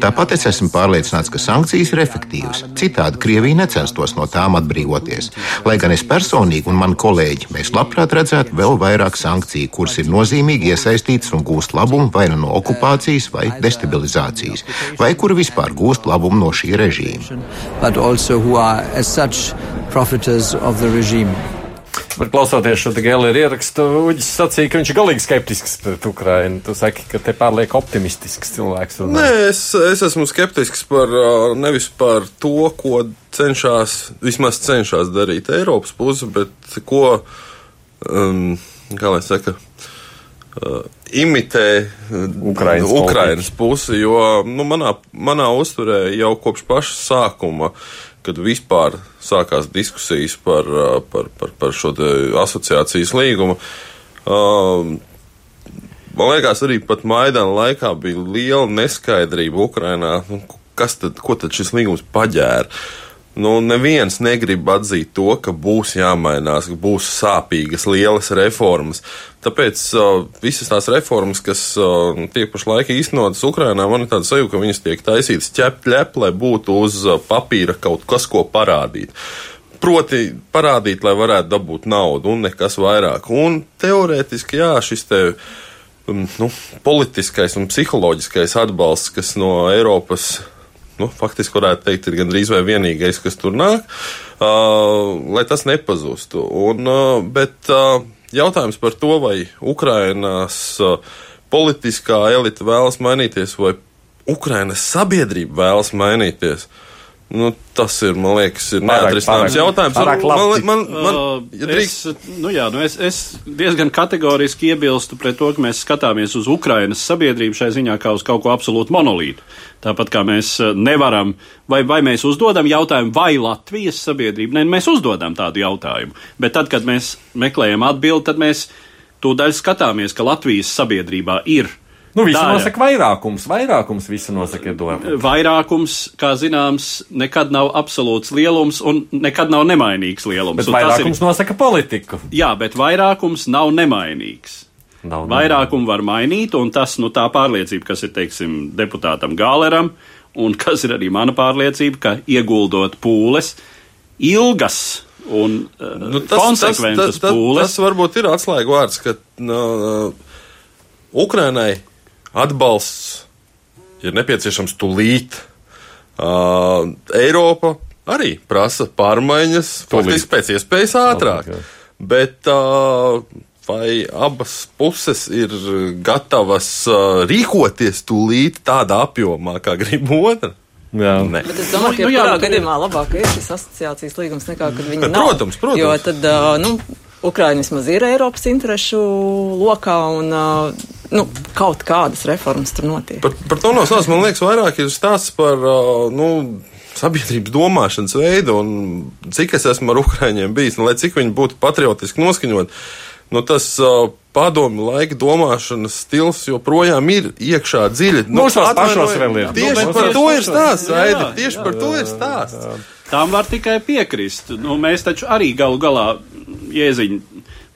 Tāpat es esmu pārliecināts, ka sankcijas ir efektīvas. Citādi Krievija necenstos no tām atbrīvoties. Lai gan es personīgi un mani kolēģi, mēs labprāt redzētu vēl vairāk sankciju, kuras ir nozīmīgi iesaistītas un gūst labumu vai nu no okupācijas vai destabilizācijas, vai kuri vispār gūst labumu no šī režīma profiters of the regime. Bet klausoties šo Gēlera ierakstu, Uģis sacīja, ka viņš ir galīgi skeptisks pret Ukrainu. Tu saki, ka te pārliek optimistisks cilvēks. Nē, es, es esmu skeptisks par nevis par to, ko cenšas, vismaz cenšas darīt Eiropas puse, bet ko, um, kā lai saka, uh, imitē Ukrainas, Ukrainas pusi, jo nu, manā, manā uzturē jau kopš paša sākuma uh, kad vispār sākās diskusijas par, par, par, par šo asociācijas līgumu. Man liekas, arī pat Maidana laikā bija liela neskaidrība Ukrainā, nu, kas tad, ko tad šis līgums paģēra. Nu, neviens negrib atzīt to, ka būs jāmainās, ka būs sāpīgas, lielas reformas. Tāpēc uh, visas tās reformas, kas uh, tiek pašlaik īstenotas Ukrajinā, man ir tāda sajūta, ka viņas tiek taisītas ķep, ķep, lai būtu uz uh, papīra kaut kas, ko parādīt. Proti, parādīt, lai varētu dabūt naudu un nekas vairāk. Un teorētiski, jā, šis te um, nu, politiskais un psiholoģiskais atbalsts, kas no Eiropas nu, faktiski varētu teikt, ir gandrīz vai vienīgais, kas tur nāk, uh, lai tas nepazustu. Un, uh, bet uh, jautājums par to, vai Ukrainas uh, politiskā elite vēlas mainīties, vai Ukrainas sabiedrība vēlas mainīties. Nu, tas ir, man liekas, ir neatrisināms jautājums. Pārāk man, man, man, ja drīkst... es, nu jā, nu es, es diezgan kategoriski iebilstu pret to, ka mēs skatāmies uz Ukrainas sabiedrību šai ziņā kā uz kaut ko absolūti monolītu. Tāpat kā mēs eh, nevaram, vai, vai mēs uzdodam jautājumu, vai Latvijas sabiedrība, ne, mēs uzdodam tādu jautājumu. Bet tad, kad mēs meklējam atbildi, tad mēs tūdaļ skatāmies, ka Latvijas sabiedrībā ir. Nu, visu daļa. nosaka vairākums. Vairākums visu nosaka domāju. Vairākums, kā zināms, nekad nav absolūts lielums un nekad nav nemainīgs lielums. Bet un vairākums ir... nosaka politiku. Jā, bet vairākums nav nemainīgs. Nav Vairākumu var mainīt, un tas nu, tā pārliecība, kas ir teiksim, deputātam Gāleram, un kas ir arī mana pārliecība, ka ieguldot pūles ilgas un uh, nu, tas, konsekventas tas, tas, pūles. Tas, tas varbūt ir atslēgu vārds, ka nu, uh, Ukrainai atbalsts ir nepieciešams tūlīt. Uh, Eiropa arī prasa pārmaiņas, faktiski pēc iespējas ātrāk. Okay. bet uh, vai abas puses ir gatavas uh, rīkoties tūlīt tādā apjomā, kā grib otra? Jā. Nē. Bet es domāju, ka Nu, jā, jebkurā bet- gadījumā labāk ir šis asociācijas līgums nekā, kad viņi nav. protams, protams. Jo tad, ā, nu, Ukraina vismaz ir Eiropas interešu lokā un, nu, kaut kādas reformas tur notiek. Par, par to nav stāsts. Man liekas, vairāk ir stāsts par nu, sabiedrības domāšanas veidu. Un cik es esmu ar Ukrāņiem bijis, un lai cik viņi būtu patriotiski noskaņot, nu, tas uh, padomu laika domāšanas stils joprojām ir iekšā dziļi. Mūsos atvainojiet, pašos vēl ir. Tieši Nu, par tieši to ir stāsts, Jā, Aidi. jā, Tieši par to ir stāsts. Tām var tikai piekrist. Nu, mēs taču arī galu galā, Jēziņ,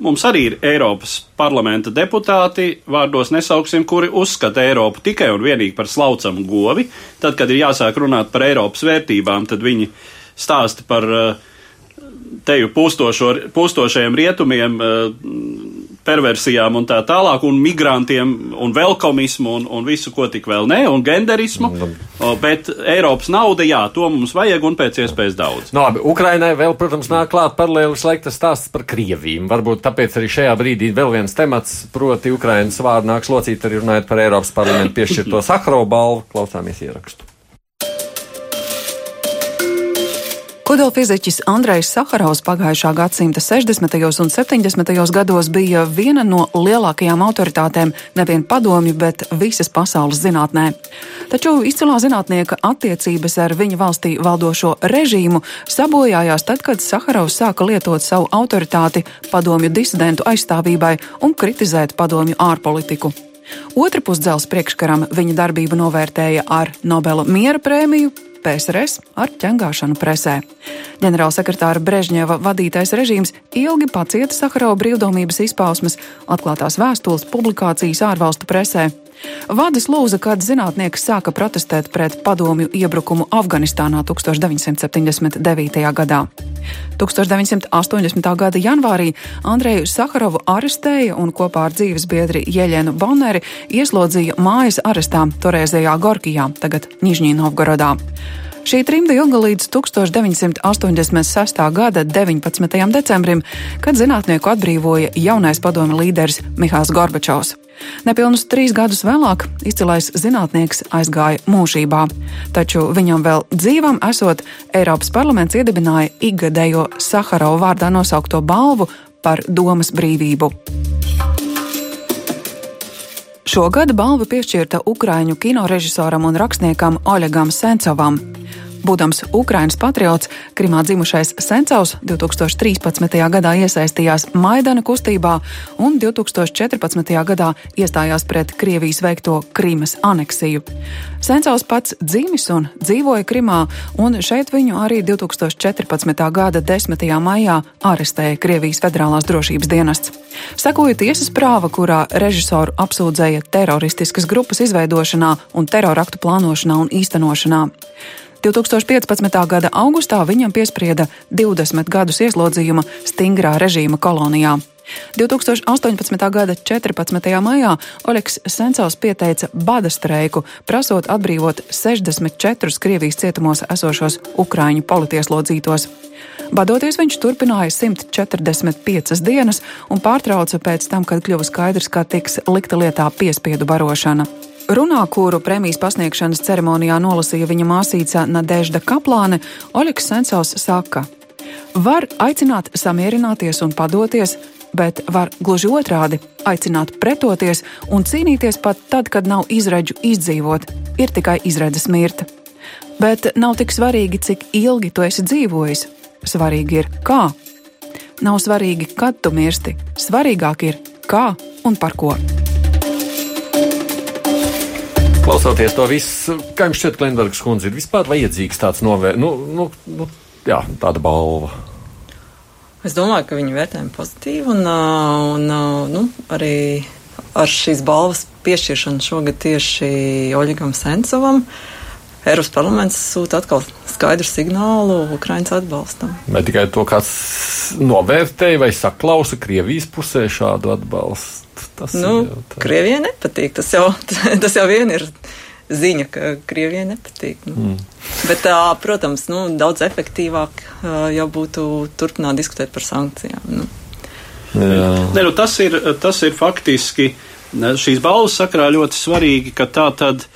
mums arī ir Eiropas parlamenta deputāti, vārdos nesauksim, kuri uzskata Eiropu tikai un vienīgi par slaucamu govi. Tad, kad ir jāsāk runāt par Eiropas vērtībām, tad viņi stāsta par uh, teju pustošo, pustošajiem rietumiem, uh, perversijām un tā tālāk, un migrantiem, un velkomismu, un, un visu, ko tik vēl ne, un genderismu. O, bet Eiropas nauda, jā, to mums vajag, un pēc iespējas daudz. Nu, labi, Ukrainai vēl, protams, nāk klāt paralēli slēgtas stāsts par Krieviju. Varbūt tāpēc arī šajā brīdī vēl viens temats, proti Ukrainas vārdu nāks locīt arī runājot par Eiropas parlamentu piešķirto Sakro balvu. Klausāmies ierakstu. Kodolfiziķis Andrejs Sakarovs pagājušā gadsimta 60. un 70. gados bija viena no lielākajām autoritātēm nevien padomju, bet visas pasaules zinātnē. Taču izcilā zinātnieka attiecības ar viņa valstī valdošo režīmu sabojājās tad, kad Sakarovs sāka lietot savu autoritāti padomju disidentu aizstāvībai un kritizēt padomju ārpolitiku. Otra pusdzelzs priekškaram viņa darbību novērtēja ar Nobela miera prēmiju, PSRS ar ķengāšanu presē. Ģenerālsekretāra Brežņeva vadītais režīms ilgi pacieta Sakarova brīvdomības izpausmes, atklātās vēstules, publikācijas ārvalstu presē. Vadis lūza, kad zinātnieks sāka protestēt pret padomju iebrukumu Afganistānā 1979. gadā. 1980. gada janvārī Andreju Sakarovu arestēja un kopā ar dzīves biedri Jeļenu Bonneri ieslodzīja mājas arestā toreizējā Gorkijā, tagad Nižņī Novgorodā. Šī trimda ilga līdz 1986. gada 19. decembrim, kad zinātnieku atbrīvoja jaunais padomu līderis Mihāls Gorbačovs. Nepilnus trīs gadus vēlāk izcilais zinātnieks aizgāja mūžībā, taču viņam vēl dzīvam esot, Eiropas parlaments iedibināja ikgadējo Saharova vārdā nosaukto balvu par domas brīvību. Šogad balva piešķirta Ukrāņu kinorežisoram un rakstniekam Oļegam Sencovam. Būdams Ukraiņas patriots, Krimā dzimušais Sencovs 2013. gadā iesaistījās Maidana kustībā un 2014. gadā iestājās pret Krievijas veikto Krimas aneksiju. Sencovs pats dzimis un dzīvoja Krimā, un šeit viņu arī 2014. gada 10. maijā arestēja Krievijas Federālās drošības dienests. Sekoja tiesas prāva, kurā režisoru apsūdzēja teroristiskas grupas izveidošanā un teroraktu plānošanā un īstenošanā. 2015. gada augustā viņam piesprieda 20 gadus ieslodzījuma stingrā režīma kolonijā. 2018. gada 14. maijā Oļegs Sencovs pieteica bada streiku, prasot atbrīvot 64 Krievijas cietumos esošos ukrāņu politieslodzītos. Badoties viņš turpināja 145 dienas un pārtrauca pēc tam, kad kļuva skaidrs, ka tiks likta lietā piespiedu barošana. Runā, kuru prēmijas pasniegšanas ceremonijā nolasīja viņa māsīca Nadežda Kaplāne, Oļegs Sensovs saka: Var aicināt samierināties un padoties, bet var gluži otrādi aicināt pretoties un cīnīties pat tad, kad nav izredzu izdzīvot, ir tikai izredzes mirta. Bet nav tik svarīgi, cik ilgi tu esi dzīvojis. Svarīgi ir, kā. Nav svarīgi, kad tu mirsti. Svarīgāk ir, kā un par ko. Klausoties to visu, kā jums šķiet, Klimbergs kundze, ir vispār vajadzīgs tāds novēr, nu, nu, nu, jā, tāda balva. Es domāju, ka viņi vērtējumi pozitīvi un, un nu, arī ar šīs balvas piešķiršanu šogad tieši Oļegam Sencovam. Eiropas parlaments sūta atkal skaidru signālu Ukraiņas atbalstam. Vai tikai to kāds novērtēja vai saklausa Krievijas pusē šādu atbalstu? Tas Nu, jau tā. Krievijai nepatīk. Tas jau, *laughs* tas jau vien ir ziņa, ka Krievijai nepatīk. Nu. Mm. Bet, tā, protams, nu, daudz efektīvāk jau būtu turpināt diskutēt par sankcijām. Nu. Ne, nu, tas, ir, tas ir faktiski šīs balvas sakrā ļoti svarīgi, ka tā tad.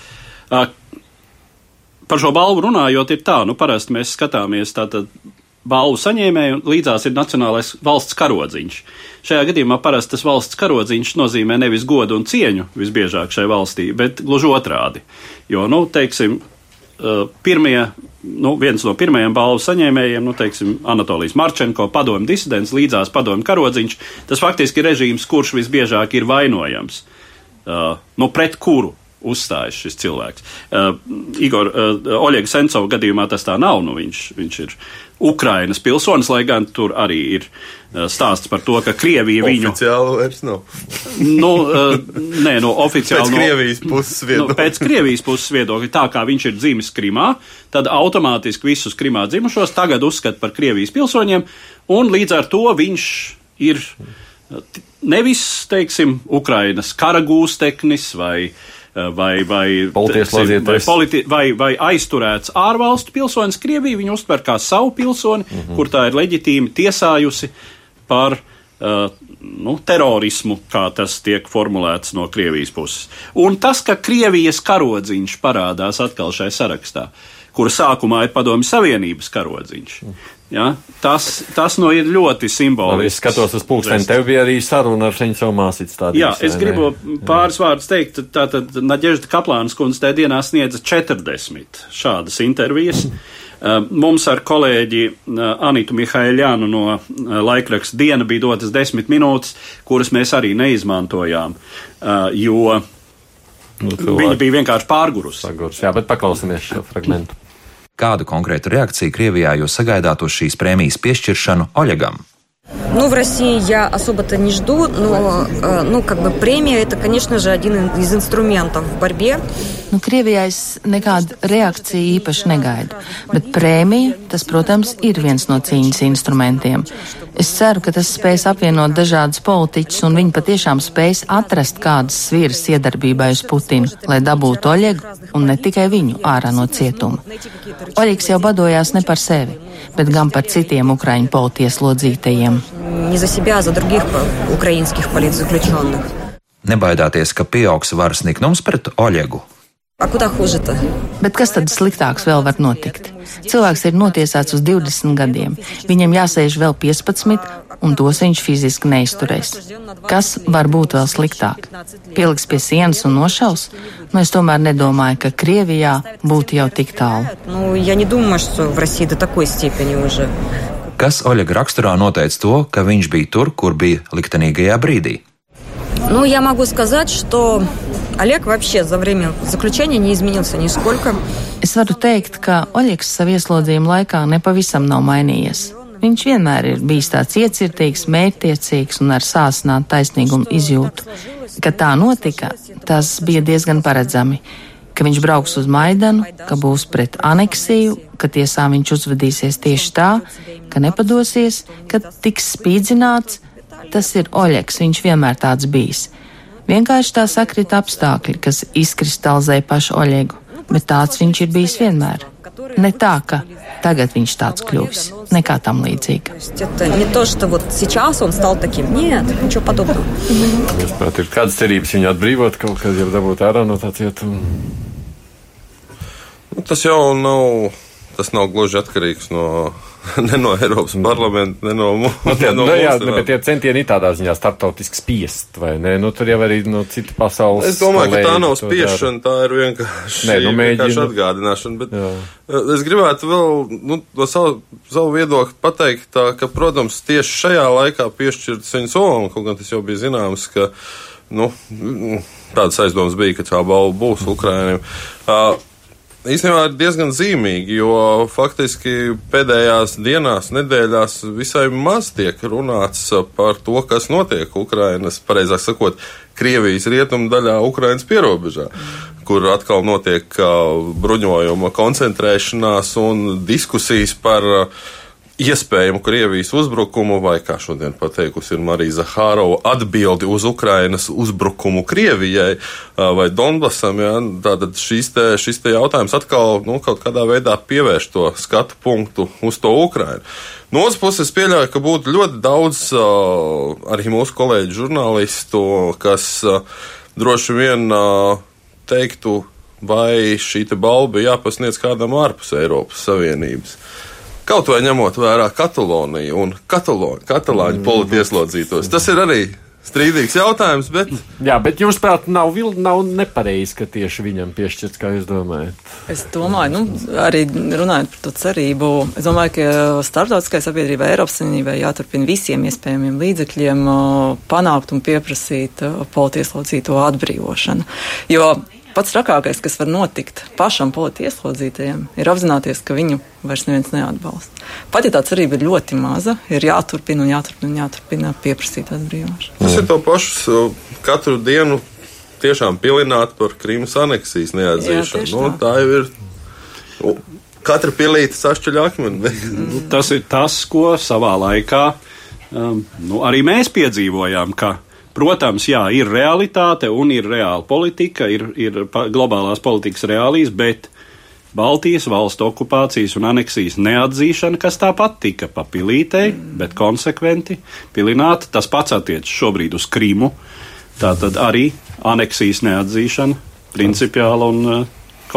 Par šo balvu runājot, ir tā, nu, parasti mēs skatāmies tātad balvu saņēmēju, un līdzās ir nacionālais valsts karodziņš. Šajā gadījumā parasti tas valsts karodziņš nozīmē nevis godu un cieņu visbiežāk šai valstī, bet gluži otrādi. Jo, nu, teiksim, pirmie, nu, viens no pirmajiem balvu saņēmējiem, nu, teiksim, Anatolijas Marčenko, padomju disidents, līdzās padomju karodziņš, tas faktiski ir režīms, kurš visbiežāk ir vainojams. Uh, nu, pret kuru uzstājas šis cilvēks. Uh, Igor uh, Oļega Sencova gadījumā tas tā nav. Nu, viņš, viņš ir Ukrainas pilsonis, lai gan tur arī ir uh, stāsts par to, ka Krievija viņu. Oficiāli vairs nav. nu, uh, nē, no oficiāli. Pēc Krievijas puses viedokļa. Nu, pēc Krievijas puses viedokļa, tā kā viņš ir dzimis Krimā, tad automātiski visus Krimā dzimušos tagad uzskata par Krievijas pilsoņiem, un līdz ar to viņš ir nevis, teiksim, Ukrainas kara gūsteknis vai vai, vai, vai, politi, vai, vai aizturēts ārvalstu pilsonis. Krievija viņu uztver kā savu pilsoni, mm -hmm. kur tā ir leģitīmi tiesājusi par uh, nu, terorismu, kā tas tiek formulēts no Krievijas puses. Un tas, ka Krievijas karodziņš parādās atkal šai sarakstā, kura sākumā ir Padomju Savienības karodziņš. Ja, tas, tas nu ir ļoti simbolisks. Es skatos uz pulksteni, tev bija arī saruna ar māsīcu stādījumu. Jā, es gribu ne? pāris vārdus teikt. Tātad Naģežda Kaplānas kundze tajā dienā sniedza 40 šādas intervijas. Uh, mums ar kolēģi uh, Anitu Mihaiļānu no uh, laikraksta diena bija dotas desmit minūtes, kuras mēs arī neizmantojām, jo nu, viņa bija vienkārši pārgurusi. Pārgurus, jā, bet paklausāmies šo fragmentu. Kādu konkrētu reakciju Krievijā jūs sagaidāt uz šīs prēmijas piešķiršanu Oļegam? Ну, в России я особо-то не жду, но, ну, как бы премия это, конечно же, один из инструментов в борьбе. Nu, Krievijā es nekādu reakciju īpaši negaidu, bet prēmija, tas, protams, ir viens no cīņas instrumentiem. Es ceru, ka tas spēs apvienot dažādus politiķus un viņi patiešām spēs atrast kādas sviras iedarbībai uz Putinu, lai dabūtu Oļegu un ne tikai viņu ārā no cietuma. Oļegs jau badojās ne par sevi, bet gan par citiem ukraiņu politieslodzītajiem. Nebaidāties, ka pieaugs varas niknums pret Oļegu. Bet kas tad sliktāks vēl var notikt? Cilvēks ir notiesāts uz 20 gadiem, viņam jāsēž vēl 15, un tos viņš fiziski neizturēs. Kas var būt vēl sliktāk? Pieliks pie sienas un nošaus? Nu, es tomēr nedomāju, ka Krievijā būtu jau tik tālu. Nu, ja nedomāju, ka России до такой степени уже. Kas Oļega raksturā noteica to, ka viņš bija tur, kur bija liktenīgajā brīdī? Nu, я могу сказать, что Олег вообще за время заключения не изменился нисколько. Es varu teikt, ka Oļegs savu ieslodzījuma laikā nepavisam nav mainījies. Viņš vienmēr ir bijis tāds iecirtīgs, mērķtiecīgs un ar sāsinātu taisnīgumu izjūtu. Kad tā notika, tas bija diezgan paredzami ka viņš brauks uz Maidanu, ka būs pret aneksiju, ka tiesā viņš uzvedīsies tieši tā, ka nepadosies, ka tiks spīdzināts. Tas ir Oļeks, viņš vienmēr tāds bijis. Vienkārši tā sakrita apstākļi, kas izkristalizē pašu Oļegu, bet tāds viņš ir bijis vienmēr. Ne tā, ka tagad viņš tāds kļuvis, nekā tam līdzīga. Jūs ir kādas cerības viņu atbrīvot kaut kad, ja dabūt ārā no tā cietuma? Nu, tas jau nav, tas nav gluži atkarīgs no *laughs* ne no Eiropas parlamenta, ne no mums. Nu, tie, *laughs* no nu, jā, ne, bet tie centieni ir tādā ziņā starptautiski spiest, vai ne? Nu, tur jau arī no citu pasaules. Es domāju, ka tā nav spiešana, tā ir vienkārši, Nē, nu, vienkārši atgādināšana. Bet jā. Eh, es gribētu vēl nu, no savu, savu viedokli pateikt, tā, ka, protams, tieši šajā laikā piešķirt viņu somu, kaut gan tas jau bija zināms, ka, nu, tādas aizdomas bija, ka tā balva būs Ukrainiem. Uh, īstenībā ir diezgan zīmīgi, jo faktiski pēdējās dienās, nedēļās visai maz tiek runāts par to, kas notiek Ukrainas, pareizāk sakot, Krievijas rietumu daļā Ukrainas pierobežā, kur atkal notiek bruņojuma koncentrēšanās un diskusijas par iespējamu Krievijas uzbrukumu, vai kā šodien pateikusi ir Marija Zahārova, atbildi uz Ukrainas uzbrukumu Krievijai vai Donbasam. Ja, tātad šis te, šis te jautājums atkal nu, kaut kādā veidā pievērš to skatu punktu uz to Ukrainu. No otras puses, pieļauju, ka būtu ļoti daudz arī mūsu kolēģu žurnālistu, kas droši vien teiktu, vai šī balva jāpasniedz kādam ārpus Eiropas Savienības. Kaut vai ņemot vērā Kataloniju un Kataloni, katalāņu mm. politieslodzītos. Tas ir arī strīdīgs jautājums, bet. Jā, bet jūs prāt, nav, nav nepareizi, ka tieši viņam piešķirts, kā jūs domājat? Es domāju, nu, arī runājot par to cerību, es domāju, ka starptautiskai sabiedrībai, Eiropas Savienībai jāturpina visiem iespējamiem līdzekļiem panākt un pieprasīt politieslodzīto atbrīvošanu. Jo pats trakākais, kas var notikt pašam politieslodzītajam, ir apzināties, ka viņu vairs neviens neatbalsta. Pat ja tā cerība ir ļoti maza, ir jāturpina un jāturpina, un jāturpina pieprasīt atbrīvošanu. Tas ir to pašu katru dienu tiešām pilināt par Krīmas aneksijas neatzīšanu. Jā, nu, tā jau ir. Katra pilīte sašķeļ akmeni. Mm. tas ir tas, ko savā laikā um, nu, arī mēs piedzīvojām, ka Protams, jā, ir realitāte un ir reāla politika, ir, ir globālās politikas reālijas, bet Baltijas valstu okupācijas un aneksijas neatzīšana, kas tāpat tika pa pilītei, bet konsekventi pilināta, tas pats attiecas šobrīd uz Krimu. Tātad arī aneksijas neatzīšana principiāla un uh,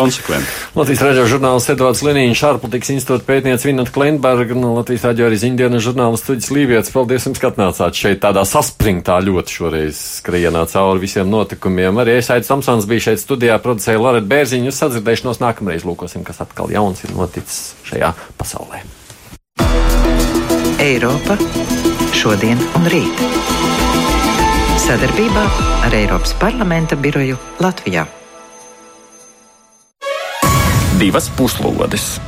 konsekventi. Latvijas raidījuma žurnālists Edvards Liniņš, ārpolitikas institūta pētniece Vineta Klinberga un Latvijas raidījuma arī ziņdiena žurnālists Tuģis Līvietis. Paldies jums, ka atnācāt šeit tādā saspringtā ļoti šoreiz skrienā cauri visiem notikumiem. Arī es Aits Tomsons biju šeit studijā, producēju Loreta Bērziņu. Uz sadzirdēšanos nākamreiz lūkosim, kas atkal jauns ir noticis šajā pasaulē. Eiropa šodien un rīt. Sadarbībā ar Eiropas parlamenta biroju Latvijā divas puslodes.